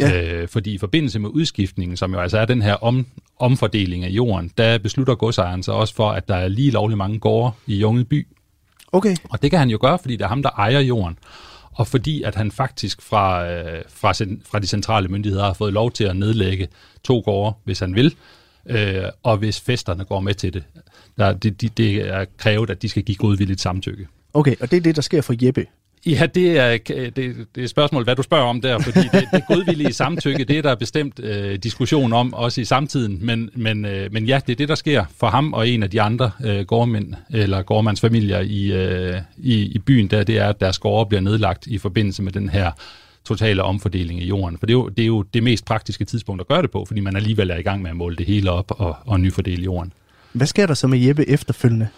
Ja. Øh, fordi i forbindelse med udskiftningen, som jo altså er den her om, omfordeling af jorden, der beslutter godsejeren sig også for, at der er lige lovlig mange gårde i Junge by. Okay. Og det kan han jo gøre, fordi det er ham, der ejer jorden. Og fordi at han faktisk fra, øh, fra, sen, fra de centrale myndigheder har fået lov til at nedlægge to gårde, hvis han vil, øh, og hvis festerne går med til det. Der, det, det, det er krævet, at de skal give godvilligt samtykke. Okay, og det er det, der sker for Jeppe. Ja, det er, det, det er et spørgsmål, hvad du spørger om der, fordi det, det godvillige samtykke, det er der bestemt øh, diskussion om, også i samtiden, men, men, øh, men ja, det er det, der sker for ham og en af de andre øh, gårdmænd, eller gårdmandsfamilier i, øh, i, i byen, der det er, at deres gårde bliver nedlagt i forbindelse med den her totale omfordeling af jorden. For det er, jo, det er jo det mest praktiske tidspunkt at gøre det på, fordi man alligevel er i gang med at måle det hele op og, og nyfordele jorden. Hvad sker der så med Jeppe efterfølgende?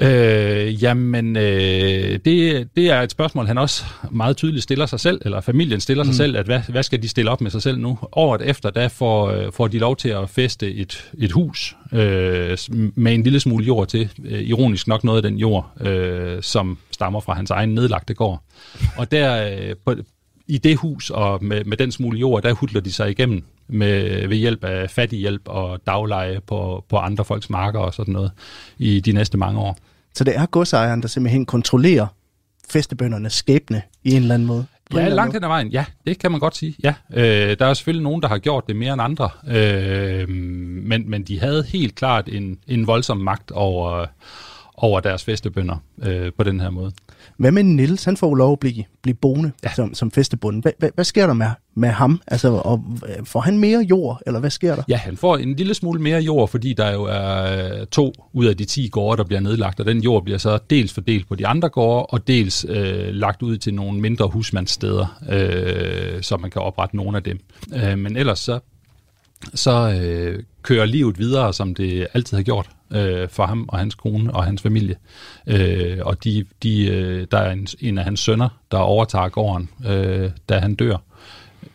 Øh, jamen, øh, det, det er et spørgsmål, han også meget tydeligt stiller sig selv, eller familien stiller sig Mm. selv, at hvad, hvad skal de stille op med sig selv nu? Året efter, der får, øh, får de lov til at feste et, et hus øh, med en lille smule jord til. Øh, ironisk nok noget af den jord, øh, som stammer fra hans egen nedlagte gård. Og der, øh, på, i det hus og med, med den smule jord, der hudler de sig igennem med, ved hjælp af fattighjælp og dagleje på, på andre folks marker og sådan noget i de næste mange år. Så det er godsejeren, der simpelthen kontrollerer festebøndernes skæbne i en eller anden måde? Ja, langt hen ad vejen. Ja, det kan man godt sige. Ja, øh, der er selvfølgelig nogen, der har gjort det mere end andre, øh, men, men de havde helt klart en, en voldsom magt over, over deres festebønder øh, på den her måde. Hvad med Nils? Han får lov at blive, blive boende ja. som, som festebund. Hvad, hvad, hvad sker der med, med ham? Altså, og, får han mere jord, eller hvad sker der? Ja, han får en lille smule mere jord, fordi der jo er to ud af de 10 gårde, der bliver nedlagt, og den jord bliver så dels fordelt på de andre gårde, og dels øh, lagt ud til nogle mindre husmandssteder, øh, så man kan oprette nogle af dem. Øh, men ellers så, så øh, kører livet videre, som det altid har gjort øh, for ham og hans kone og hans familie. Øh, og de, de, øh, der er en, en af hans sønner, der overtager gården, øh, da han dør.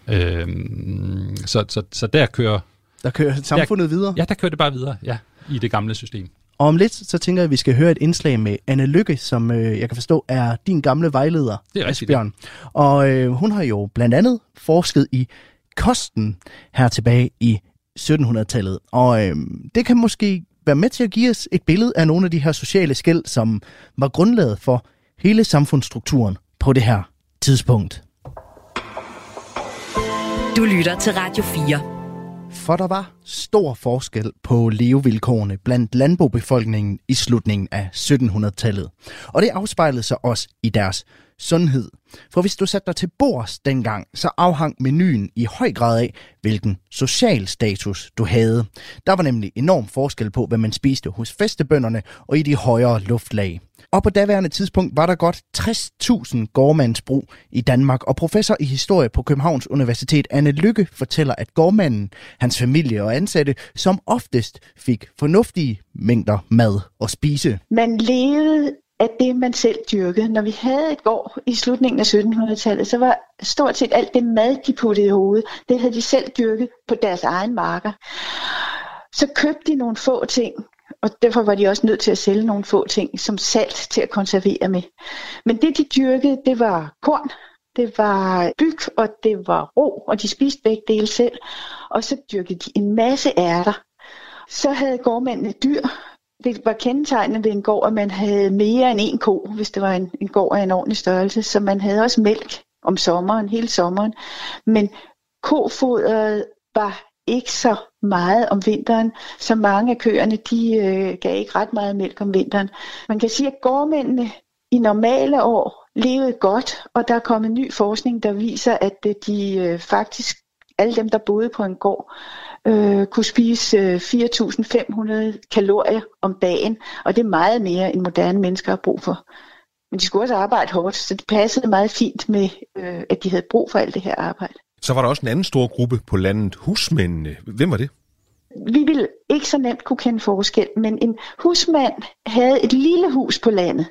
Øh, så, så, så der kører... Der kører samfundet der, videre? Ja, der kører det bare videre, ja, i det gamle system. Og om lidt, så tænker jeg, at vi skal høre et indslag med Anne Lykke, som øh, jeg kan forstå er din gamle vejleder, det er Asbjørn. Og øh, hun har jo blandt andet forsket i kosten her tilbage i 1700-tallet. Og øh, det kan måske være med til at give os et billede af nogle af de her sociale skæld, som var grundlaget for hele samfundsstrukturen på det her tidspunkt. Du lytter til Radio 4. For der var stor forskel på levevilkårene blandt landbobefolkningen i slutningen af 1700-tallet. Og det afspejlede sig også i deres sundhed. For hvis du satte dig til bords dengang, så afhang menuen i høj grad af, hvilken social status du havde. Der var nemlig enorm forskel på, hvad man spiste hos festebønderne og i de højere luftlag. Og på daværende tidspunkt var der godt 60.000 gårdmandsbrug i Danmark, og professor i historie på Københavns Universitet, Anne Lykke, fortæller, at gårdmanden, hans familie og ansatte, som oftest fik fornuftige mængder mad at spise. Man levede af det, man selv dyrkede. Når vi havde et gård i slutningen af 1700-tallet, så var stort set alt det mad, de puttede i hovedet, det havde de selv dyrket på deres egen marker. Så købte de nogle få ting, og derfor var de også nødt til at sælge nogle få ting som salt til at konservere med. Men det, de dyrkede, det var korn, det var byg, og det var ro, og de spiste begge dele selv. Og så dyrkede de en masse ærter. Så havde gårdmændene dyr, det var kendetegnende ved en gård, at man havde mere end en ko, hvis det var en, en gård af en ordentlig størrelse. Så man havde også mælk om sommeren, hele sommeren. Men kofodret var ikke så meget om vinteren, så mange af køerne, de øh, gav ikke ret meget mælk om vinteren. Man kan sige, at gårdmændene i normale år levede godt, og der er kommet ny forskning, der viser, at øh, de øh, faktisk, alle dem, der boede på en gård, øh, kunne spise øh, 4.500 kalorier om dagen, og det er meget mere, end moderne mennesker har brug for. Men de skulle også arbejde hårdt, så det passede meget fint med, øh, at de havde brug for alt det her arbejde. Så var der også en anden stor gruppe på landet, husmændene. Hvem var det? Vi ville ikke så nemt kunne kende forskel, men en husmand havde et lille hus på landet,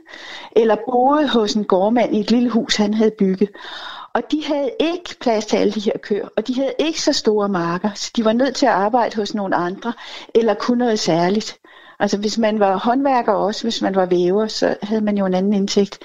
eller boede hos en gårdmand i et lille hus, han havde bygget. Og de havde ikke plads til alle de her køer, og de havde ikke så store marker, så de var nødt til at arbejde hos nogle andre, eller kun noget særligt. Altså hvis man var håndværker også, hvis man var væver, så havde man jo en anden indtægt.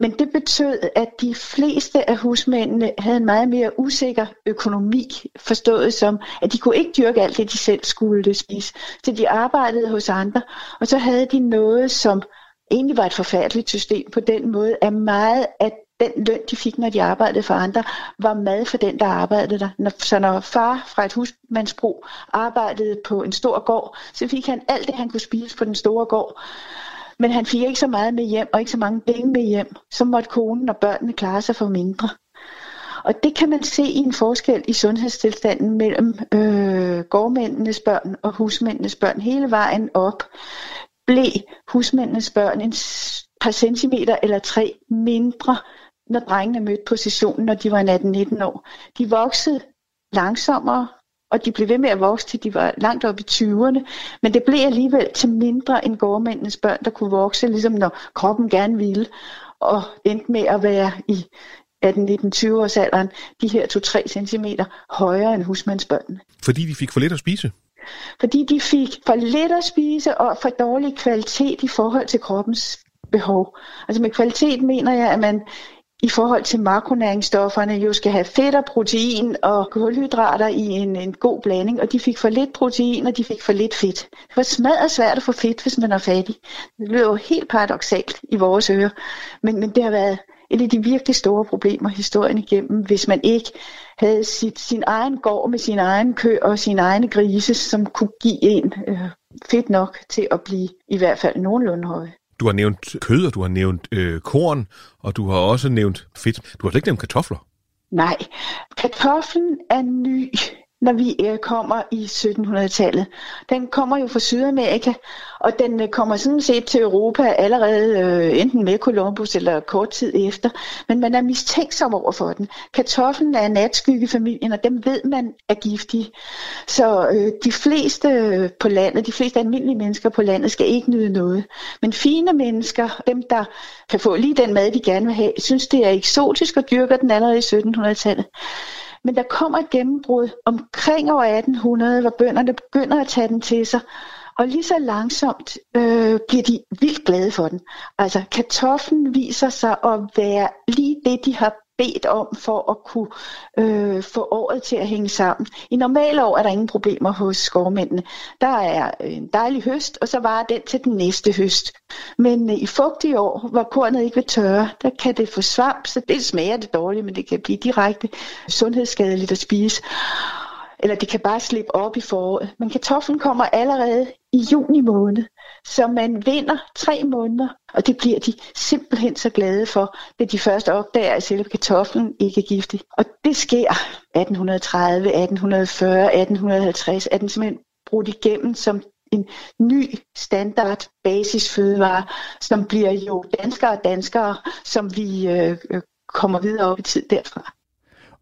Men det betød, at de fleste af husmændene havde en meget mere usikker økonomi, forstået som, at de kunne ikke dyrke alt det, de selv skulle spise. Så de arbejdede hos andre, og så havde de noget, som egentlig var et forfærdeligt system på den måde, at meget af den løn, de fik, når de arbejdede for andre, var mad for den, der arbejdede der. Så når far fra et husmandsbrug arbejdede på en stor gård, så fik han alt det, han kunne spise på den store gård. Men han fik ikke så meget med hjem, og ikke så mange penge med hjem. Så måtte konen og børnene klare sig for mindre. Og det kan man se i en forskel i sundhedstilstanden mellem øh, gårdmændenes børn og husmændenes børn hele vejen op. Blev husmændenes børn en par centimeter eller tre mindre når drengene mødte positionen, når de var 18-19 år. De voksede langsommere, og de blev ved med at vokse, til de var langt op i 20'erne. Men det blev alligevel til mindre end gårdmændenes børn, der kunne vokse, ligesom når kroppen gerne ville, og endte med at være i 18-19-20 års alderen, de her 2-3 cm højere end husmandsbørnene. Fordi de fik for lidt at spise? Fordi de fik for lidt at spise og for dårlig kvalitet i forhold til kroppens behov. Altså med kvalitet mener jeg, at man i forhold til makronæringsstofferne jo skal have fedt og protein og kulhydrater i en, en god blanding, og de fik for lidt protein, og de fik for lidt fedt. Det var smadret svært at få fedt, hvis man er fattig. Det lyder jo helt paradoxalt i vores ører, men, men det har været et af de virkelig store problemer historien igennem, hvis man ikke havde sit, sin egen gård med sin egen kø og sine egne grise, som kunne give en øh, fedt nok til at blive i hvert fald nogenlunde høje. Du har nævnt kød, og du har nævnt øh, korn, og du har også nævnt fedt. Du har slet ikke nævnt kartofler. Nej, kartoflen er ny når vi øh, kommer i 1700-tallet. Den kommer jo fra Sydamerika, og den øh, kommer sådan set til Europa allerede øh, enten med Columbus eller kort tid efter. Men man er mistænksom over for den. Kartoflen er natskyggefamilien, og dem ved man er giftige. Så øh, de fleste øh, på landet, de fleste almindelige mennesker på landet, skal ikke nyde noget. Men fine mennesker, dem der kan få lige den mad, de gerne vil have, synes det er eksotisk og dyrker den allerede i 1700-tallet. Men der kommer et gennembrud omkring år 1800, hvor bønderne begynder at tage den til sig. Og lige så langsomt øh, bliver de vildt glade for den. Altså kartoflen viser sig at være lige det, de har bedt om for at kunne øh, få året til at hænge sammen. I normale år er der ingen problemer hos skovmændene. Der er en dejlig høst, og så varer den til den næste høst. Men øh, i fugtige år, hvor kornet ikke vil tørre, der kan det få svamp, så det smager det dårligt, men det kan blive direkte sundhedsskadeligt at spise eller det kan bare slippe op i foråret. Men kartoflen kommer allerede i juni måned, så man vinder tre måneder, og det bliver de simpelthen så glade for, da de først opdager, at selve kartoflen ikke er giftig. Og det sker 1830, 1840, 1850, at den simpelthen brudt igennem som en ny standard basisfødevare, som bliver jo danskere og danskere, som vi øh, kommer videre op i tid derfra.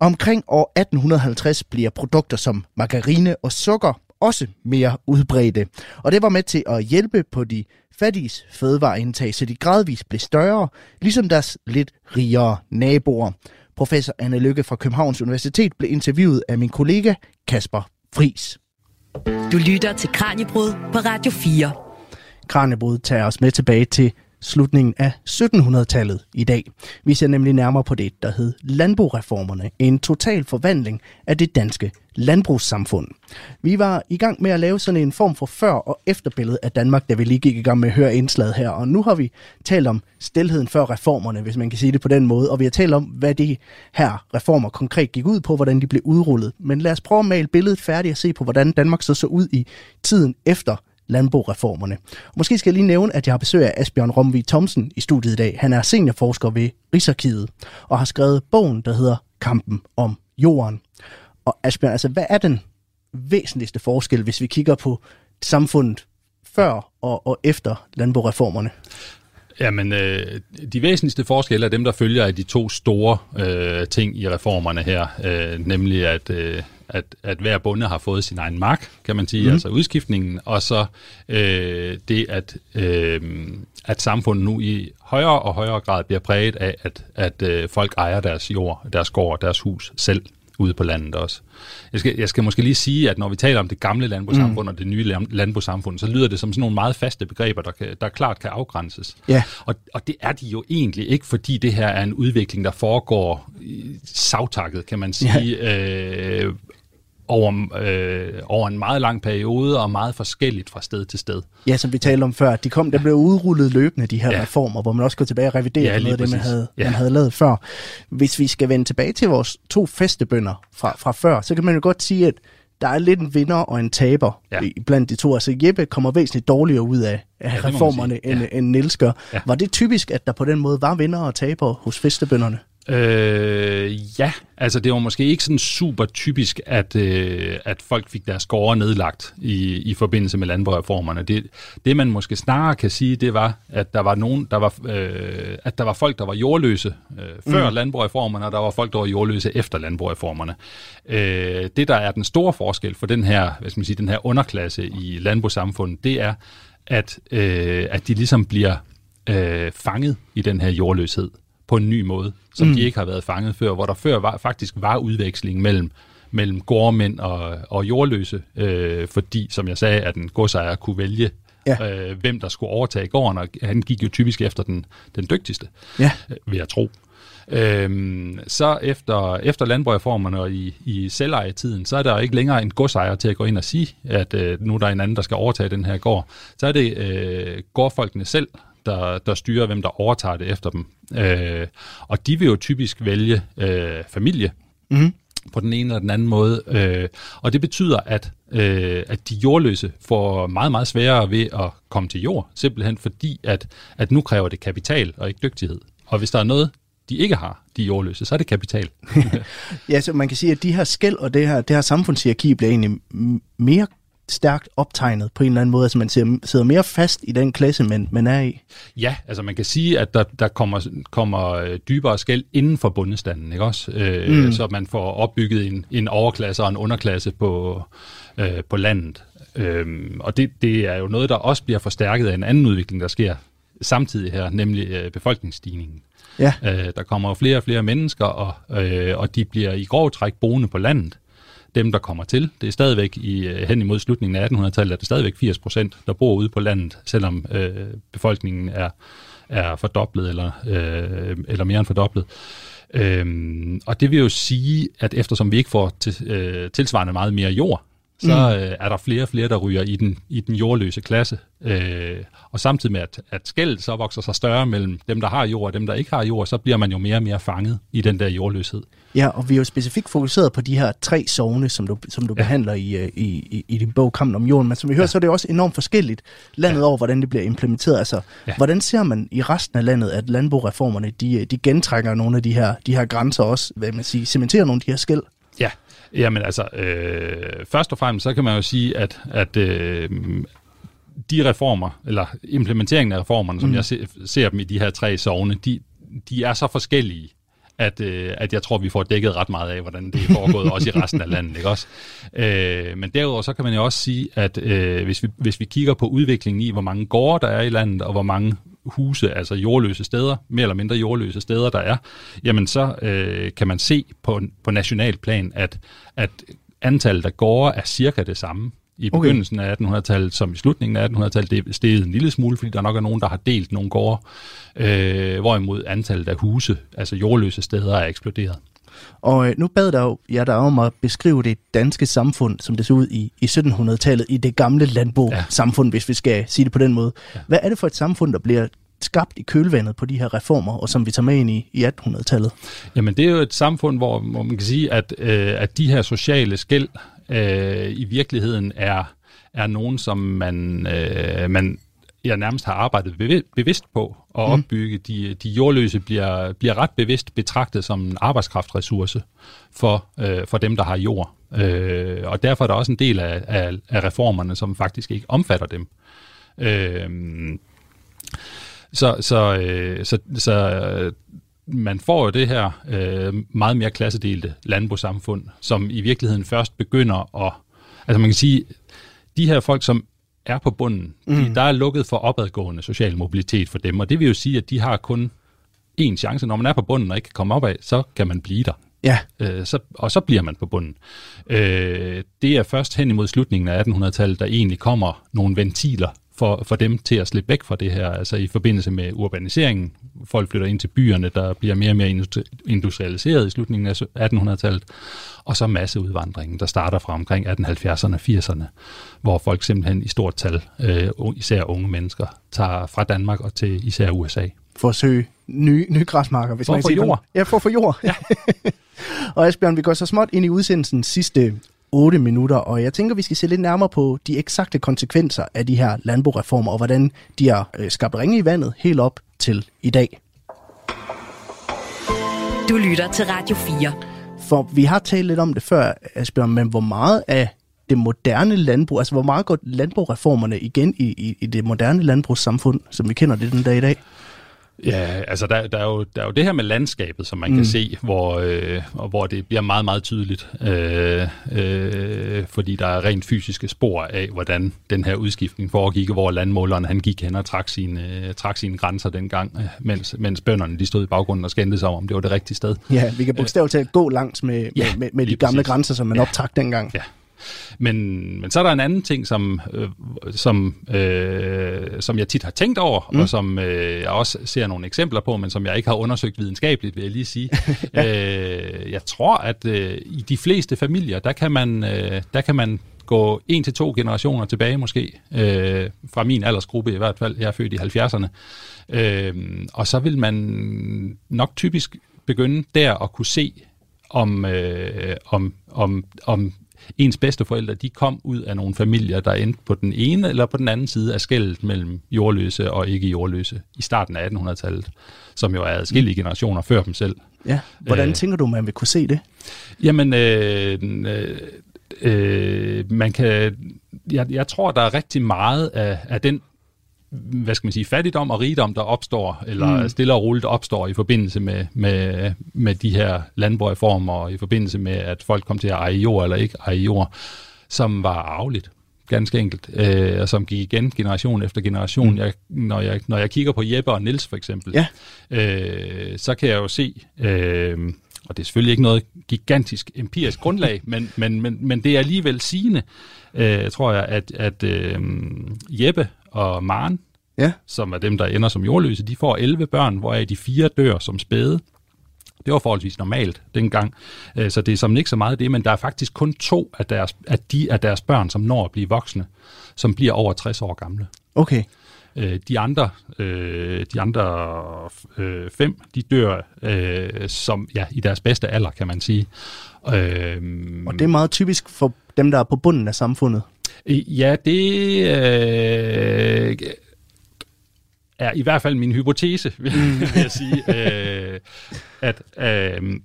Omkring år 1850 bliver produkter som margarine og sukker også mere udbredte, og det var med til at hjælpe på de fattiges fødevareindtag, så de gradvist blev større, ligesom deres lidt rigere naboer. Professor Anne Lykke fra Københavns Universitet blev interviewet af min kollega Kasper Fris. Du lytter til Kranjebrud på Radio 4. Kranjebrud tager os med tilbage til slutningen af 1700-tallet i dag. Vi ser nemlig nærmere på det, der hed landboreformerne, en total forvandling af det danske landbrugssamfund. Vi var i gang med at lave sådan en form for før- og efterbillede af Danmark, da vi lige gik i gang med at høre indslaget her, og nu har vi talt om stilheden før reformerne, hvis man kan sige det på den måde, og vi har talt om, hvad de her reformer konkret gik ud på, hvordan de blev udrullet. Men lad os prøve at male billedet færdigt og se på, hvordan Danmark så så ud i tiden efter landboreformerne. Måske skal jeg lige nævne, at jeg har besøg af Asbjørn Romvi Thomsen i studiet i dag. Han er seniorforsker ved Rigsarkivet og har skrevet bogen, der hedder Kampen om jorden. Og Asbjørn, altså hvad er den væsentligste forskel, hvis vi kigger på samfundet før og, og efter landboreformerne? Jamen, øh, de væsentligste forskelle er dem, der følger af de to store øh, ting i reformerne her, øh, nemlig at, øh, at, at hver bonde har fået sin egen mark, kan man sige, mm. altså udskiftningen, og så øh, det, at, øh, at samfundet nu i højere og højere grad bliver præget af, at, at øh, folk ejer deres jord, deres gård, deres hus selv ude på landet også. Jeg skal, jeg skal måske lige sige, at når vi taler om det gamle landbrugssamfund mm. og det nye landbrugssamfund, så lyder det som sådan nogle meget faste begreber, der, kan, der klart kan afgrænses. Ja. Og, og det er de jo egentlig ikke, fordi det her er en udvikling, der foregår savtakket, kan man sige, ja. øh, over, øh, over en meget lang periode og meget forskelligt fra sted til sted. Ja, som vi talte om før. De kom, der blev udrullet løbende, de her ja. reformer, hvor man også går tilbage og reviderer ja, noget af det, man havde, ja. man havde lavet før. Hvis vi skal vende tilbage til vores to festebønder fra, fra før, så kan man jo godt sige, at der er lidt en vinder og en taber ja. blandt de to. Altså Jeppe kommer væsentligt dårligere ud af, af ja, reformerne, end, ja. end Niels gør. Ja. Var det typisk, at der på den måde var vinder og taber hos festebønderne? Øh, ja, altså det var måske ikke sådan super typisk, at, øh, at folk fik deres gårde nedlagt i, i forbindelse med landbrugreformerne. Det, det man måske snarere kan sige, det var, at der var nogen, der var, øh, at der var folk, der var jordløse øh, før mm. landbrugreformerne, og der var folk, der var jordløse efter landbrugreformerne. Øh, det, der er den store forskel for den her, hvad skal man sige, den her underklasse i landbrugssamfundet, det er, at, øh, at de ligesom bliver øh, fanget i den her jordløshed på en ny måde, som mm. de ikke har været fanget før, hvor der før var, faktisk var udveksling mellem mellem gårdmænd og, og jordløse, øh, fordi, som jeg sagde, at en godsejer kunne vælge, ja. øh, hvem der skulle overtage gården, og han gik jo typisk efter den, den dygtigste, ja. øh, vil jeg tro. Øhm, så efter, efter landbrugreformerne og i, i selvejetiden, så er der ikke længere en godsejer til at gå ind og sige, at øh, nu er der en anden, der skal overtage den her gård. Så er det øh, gårdfolkene selv, der, der styrer, hvem der overtager det efter dem. Øh, og de vil jo typisk vælge øh, familie. Mm. på den ene eller den anden måde. Øh, og det betyder, at, øh, at de jordløse får meget, meget sværere ved at komme til jord, simpelthen fordi, at, at nu kræver det kapital og ikke dygtighed. Og hvis der er noget, de ikke har, de jordløse, så er det kapital. <laughs> ja, så man kan sige, at de her skæld og det her, det her samfundshierarki bliver egentlig mere stærkt optegnet på en eller anden måde, altså man sidder mere fast i den klasse, man, man er i. Ja, altså man kan sige, at der, der kommer, kommer øh, dybere skæld inden for bundestanden, ikke også? Øh, mm. Så man får opbygget en, en overklasse og en underklasse på, øh, på landet. Øh, og det, det er jo noget, der også bliver forstærket af en anden udvikling, der sker samtidig her, nemlig øh, befolkningsstigningen. Ja. Øh, der kommer flere og flere mennesker, og, øh, og de bliver i grov træk boende på landet dem, der kommer til. Det er stadigvæk i, øh, hen imod slutningen af 1800-tallet, at det er stadigvæk 80 procent, der bor ude på landet, selvom øh, befolkningen er, er fordoblet eller, øh, eller mere end fordoblet. Øhm, og det vil jo sige, at eftersom vi ikke får til, øh, tilsvarende meget mere jord, så mm. øh, er der flere og flere, der ryger i den, i den jordløse klasse. Øh, og samtidig med, at, at skældet så vokser sig større mellem dem, der har jord og dem, der ikke har jord, så bliver man jo mere og mere fanget i den der jordløshed. Ja, og vi er jo specifikt fokuseret på de her tre sovne, som du, som du ja. behandler i, øh, i, i, i din bog Kampen om jorden. Men som vi hører, ja. så er det også enormt forskelligt landet ja. over, hvordan det bliver implementeret. Altså, ja. hvordan ser man i resten af landet, at landbrugreformerne, de, de gentrækker nogle af de her, de her grænser også, hvad man siger, cementerer nogle af de her skæld? Ja, Jamen altså, øh, først og fremmest, så kan man jo sige, at, at øh, de reformer, eller implementeringen af reformerne, som mm. jeg ser, ser dem i de her tre sovne, de, de er så forskellige, at, øh, at jeg tror, vi får dækket ret meget af, hvordan det er foregået også i resten af landet. Ikke også? Øh, men derudover så kan man jo også sige, at øh, hvis, vi, hvis vi kigger på udviklingen i, hvor mange gårde der er i landet, og hvor mange huse, altså jordløse steder, mere eller mindre jordløse steder, der er, jamen så øh, kan man se på, på national plan, at, at antallet af gårde er cirka det samme i begyndelsen okay. af 1800-tallet som i slutningen af 1800-tallet. Det er steget en lille smule, fordi der nok er nogen, der har delt nogle gårde, øh, hvorimod antallet af huse, altså jordløse steder, er eksploderet. Og øh, nu bad der jo ja, der om at beskrive det danske samfund, som det så ud i, i 1700-tallet, i det gamle landbo-samfund, ja. hvis vi skal sige det på den måde. Ja. Hvad er det for et samfund, der bliver skabt i kølvandet på de her reformer, og som vi tager med ind i, i 1800-tallet? Jamen det er jo et samfund, hvor, hvor man kan sige, at, øh, at de her sociale skæld øh, i virkeligheden er, er nogen, som man, øh, man jeg nærmest har arbejdet bevidst på at mm. opbygge. De, de jordløse bliver, bliver ret bevidst betragtet som en arbejdskraftressource for, øh, for dem, der har jord. Øh, og derfor er der også en del af, af, af reformerne, som faktisk ikke omfatter dem. Øh, så, så, øh, så, så man får jo det her øh, meget mere klassedelte landbrugssamfund, som i virkeligheden først begynder at... Altså man kan sige, de her folk, som er på bunden, mm. de, der er lukket for opadgående social mobilitet for dem, og det vil jo sige, at de har kun én chance. Når man er på bunden og ikke kan komme opad, så kan man blive der. Ja. Øh, så, og så bliver man på bunden. Øh, det er først hen imod slutningen af 1800-tallet, der egentlig kommer nogle ventiler for, for dem til at slippe væk fra det her, altså i forbindelse med urbaniseringen. Folk flytter ind til byerne, der bliver mere og mere industrialiseret i slutningen af 1800-tallet. Og så masseudvandringen, der starter fra omkring 1870'erne og 80'erne, hvor folk simpelthen i stort tal, øh, især unge mennesker, tager fra Danmark og til især USA. For at søge nye, nye græsmarker, hvis for man kan sige jord. Ja, for at få jord. Ja. <laughs> og Asbjørn, vi går så småt ind i udsendelsens sidste 8 minutter, og jeg tænker, vi skal se lidt nærmere på de eksakte konsekvenser af de her landboreformer, og hvordan de har øh, skabt ringe i vandet helt op til i dag. Du lytter til Radio 4. For vi har talt lidt om det før, Asbjørn, men hvor meget af det moderne landbrug, altså hvor meget går landbrugreformerne igen i, i, i det moderne landbrugssamfund, som vi kender det den dag i dag? Ja, altså der, der, er jo, der er jo det her med landskabet, som man mm. kan se, hvor, øh, hvor det bliver meget, meget tydeligt, øh, øh, fordi der er rent fysiske spor af, hvordan den her udskiftning foregik, hvor landmåleren han gik hen og trak sine, øh, trak sine grænser dengang, øh, mens, mens bønderne de stod i baggrunden og skændte sig om, det var det rigtige sted. Ja, vi kan bogstaveligt talt gå langs med, ja, med, med, med de gamle præcis. grænser, som man ja. optrak dengang. Ja, men, men så er der en anden ting, som, øh, som, øh, som jeg tit har tænkt over, mm. og som øh, jeg også ser nogle eksempler på, men som jeg ikke har undersøgt videnskabeligt, vil jeg lige sige. <laughs> ja. øh, jeg tror, at øh, i de fleste familier, der kan man, øh, der kan man gå en til to generationer tilbage måske, øh, fra min aldersgruppe i hvert fald, jeg er født i 70'erne, øh, og så vil man nok typisk begynde der at kunne se om, øh, om, om, om ens bedsteforældre, de kom ud af nogle familier, der endte på den ene eller på den anden side af skældet mellem jordløse og ikke jordløse i starten af 1800-tallet, som jo er adskillige generationer før dem selv. Ja. Hvordan Øh. tænker du, man vil kunne se det? Jamen, øh, øh, øh, man kan, jeg, jeg tror, der er rigtig meget af, af den hvad skal man sige, fattigdom og rigdom, der opstår, eller mm. stille og roligt opstår i forbindelse med, med, med de her landbrugreformer, og i forbindelse med, at folk kom til at eje jord eller ikke eje jord, som var arveligt, ganske enkelt, øh, og som gik igen generation efter generation. Mm. Jeg, når, jeg, når jeg kigger på Jeppe og Nils for eksempel, Ja. øh, så kan jeg jo se, øh, og det er selvfølgelig ikke noget gigantisk empirisk grundlag, <laughs> men, men, men, men det er alligevel sigende, øh, tror jeg, at, at øh, Jeppe og Maren, Ja. som er dem, der ender som jordløse, de får 11 børn, hvoraf de fire dør som spæde. Det var forholdsvis normalt dengang, Øh, så det er som ikke så meget det, men der er faktisk kun to af, deres, af de af deres børn, som når at blive voksne, som bliver over 60 år gamle. Okay. Øh, de andre, øh, de andre fem, de dør som ja, i deres bedste alder, kan man sige. Og det er meget typisk for dem, der er på bunden af samfundet. Ja, det øh, er i hvert fald min hypotese, <laughs> vil jeg sige, øh, at, øh,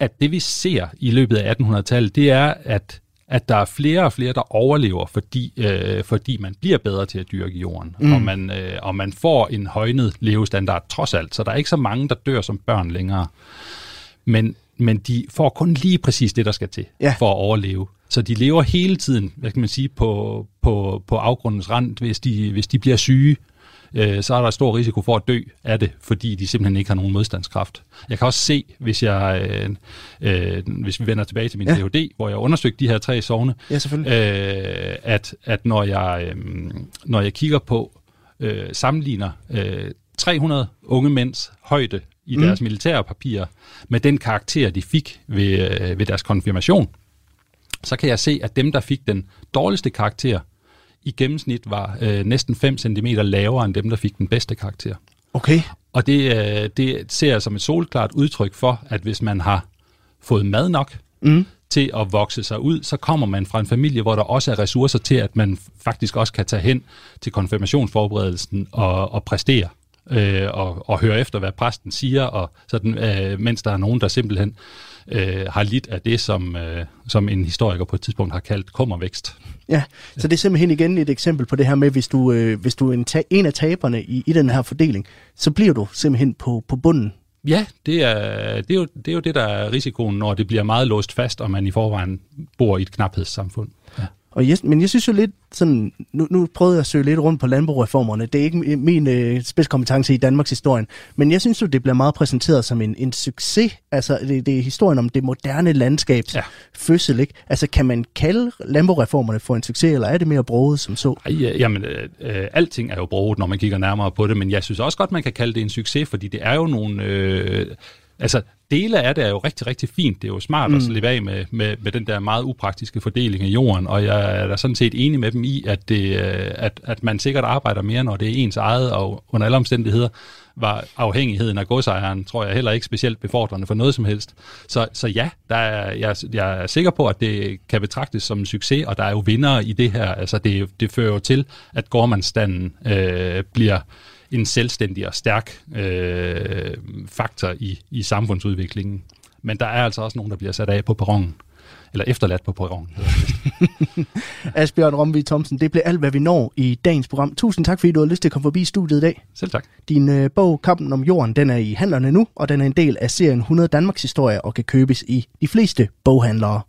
at det vi ser i løbet af 1800-tallet, det er, at at der er flere og flere, der overlever, fordi, øh, fordi man bliver bedre til at dyrke jorden, mm. og, man, øh, og man får en højnet levestandard trods alt. Så der er ikke så mange, der dør som børn længere. Men, men de får kun lige præcis det, der skal til Ja. for at overleve. Så de lever hele tiden, hvad kan man sige, på, på, på afgrundens rand. Hvis de, hvis de bliver syge, øh, så er der stor risiko for at dø af det, fordi de simpelthen ikke har nogen modstandskraft. Jeg kan også se, hvis, jeg, øh, øh, hvis vi vender tilbage til min Ja. hvor jeg undersøgte de her tre sovne, Ja, øh, at, at når, jeg, øh, når jeg kigger på, øh, sammenligner øh, 300 unge mænds højde i Mm. deres militære papirer med den karakter, de fik ved, øh, ved deres konfirmation, så kan jeg se, at dem, der fik den dårligste karakter, i gennemsnit var øh, næsten 5 cm lavere end dem, der fik den bedste karakter. Okay. Og det, øh, det ser jeg som et solklart udtryk for, at hvis man har fået mad nok Mm. til at vokse sig ud, så kommer man fra en familie, hvor der også er ressourcer til, at man faktisk også kan tage hen til konfirmationsforberedelsen og, og præstere. Øh, og, og høre efter, hvad præsten siger, og sådan, øh, mens der er nogen, der simpelthen øh, har lidt af det, som, øh, som en historiker på et tidspunkt har kaldt kummervækst. Ja, så det er simpelthen igen et eksempel på det her med, hvis du, øh, hvis du er en, ta- en af taberne i, i den her fordeling, så bliver du simpelthen på, på bunden. Ja, det er, det, er jo, det er jo det, der er risikoen, når det bliver meget låst fast, og man i forvejen bor i et knaphedssamfund. Ja. Og jeg, men jeg synes jo lidt sådan, nu, nu prøvede jeg at søge lidt rundt på landbrugreformerne. Det er ikke mi- min øh, spidskompetence i Danmarks historien, men jeg synes jo, det bliver meget præsenteret som en, en succes. Altså, det, det er historien om det moderne landskabs ja. Fødsel, ikke? Altså, kan man kalde landbrugreformerne for en succes, eller er det mere broget som så? Ej, ja, jamen, øh, øh, alting er jo brugt, når man kigger nærmere på det, men jeg synes også godt, man kan kalde det en succes, fordi det er jo nogle... Øh, altså, dele af det er jo rigtig, rigtig fint. Det er jo smart mm. at slippe af med, med, med den der meget upraktiske fordeling af jorden, og jeg er da sådan set enig med dem i, at, det, øh, at, at man sikkert arbejder mere, når det er ens eget, og under alle omstændigheder var afhængigheden af godsejeren, tror jeg heller ikke specielt befordrende for noget som helst. Så, så ja, der er, jeg, jeg er sikker på, at det kan betragtes som en succes, og der er jo vindere i det her. Altså det, det fører jo til, at gårdmandsstanden øh, bliver en selvstændig og stærk øh, faktor i, i samfundsudviklingen. Men der er altså også nogen, der bliver sat af på perronen. Eller efterladt på perronen. <laughs> Asbjørn Romvig Thomsen, det blev alt, hvad vi når i dagens program. Tusind tak, fordi du har lyst til at komme forbi studiet i dag. Selv tak. Din øh, bog, Kampen om jorden, den er i handlerne nu, og den er en del af serien 100 Danmarks historie og kan købes i de fleste boghandlere.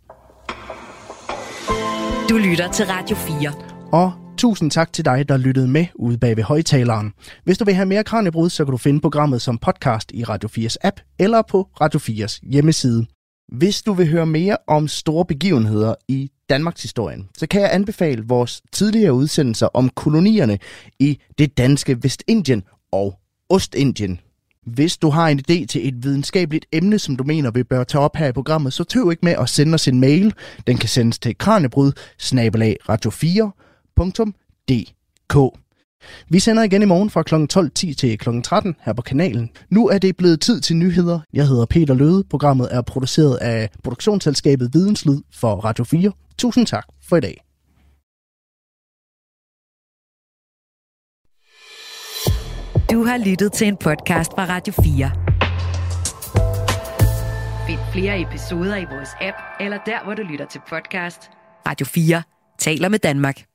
Du lytter til Radio 4. Og tusind tak til dig, der lyttede med ude bag ved højtaleren. Hvis du vil have mere Kranjebrud, så kan du finde programmet som podcast i Radio 4's app eller på Radio 4's hjemmeside. Hvis du vil høre mere om store begivenheder i Danmarks historien, så kan jeg anbefale vores tidligere udsendelser om kolonierne i det danske Vestindien og Ostindien. Hvis du har en idé til et videnskabeligt emne, som du mener, vi bør tage op her i programmet, så tøv ikke med at sende os en mail. Den kan sendes til kranebrud radio 4dk Vi sender igen i morgen fra kl. 12.10 til kl. 13 her på kanalen. Nu er det blevet tid til nyheder. Jeg hedder Peter Løde. Programmet er produceret af produktionsselskabet Videnslyd for Radio 4. Tusind tak for i dag. Du har lyttet til en podcast fra Radio 4. Find flere episoder i vores app, eller der, hvor du lytter til podcast. Radio 4 taler med Danmark.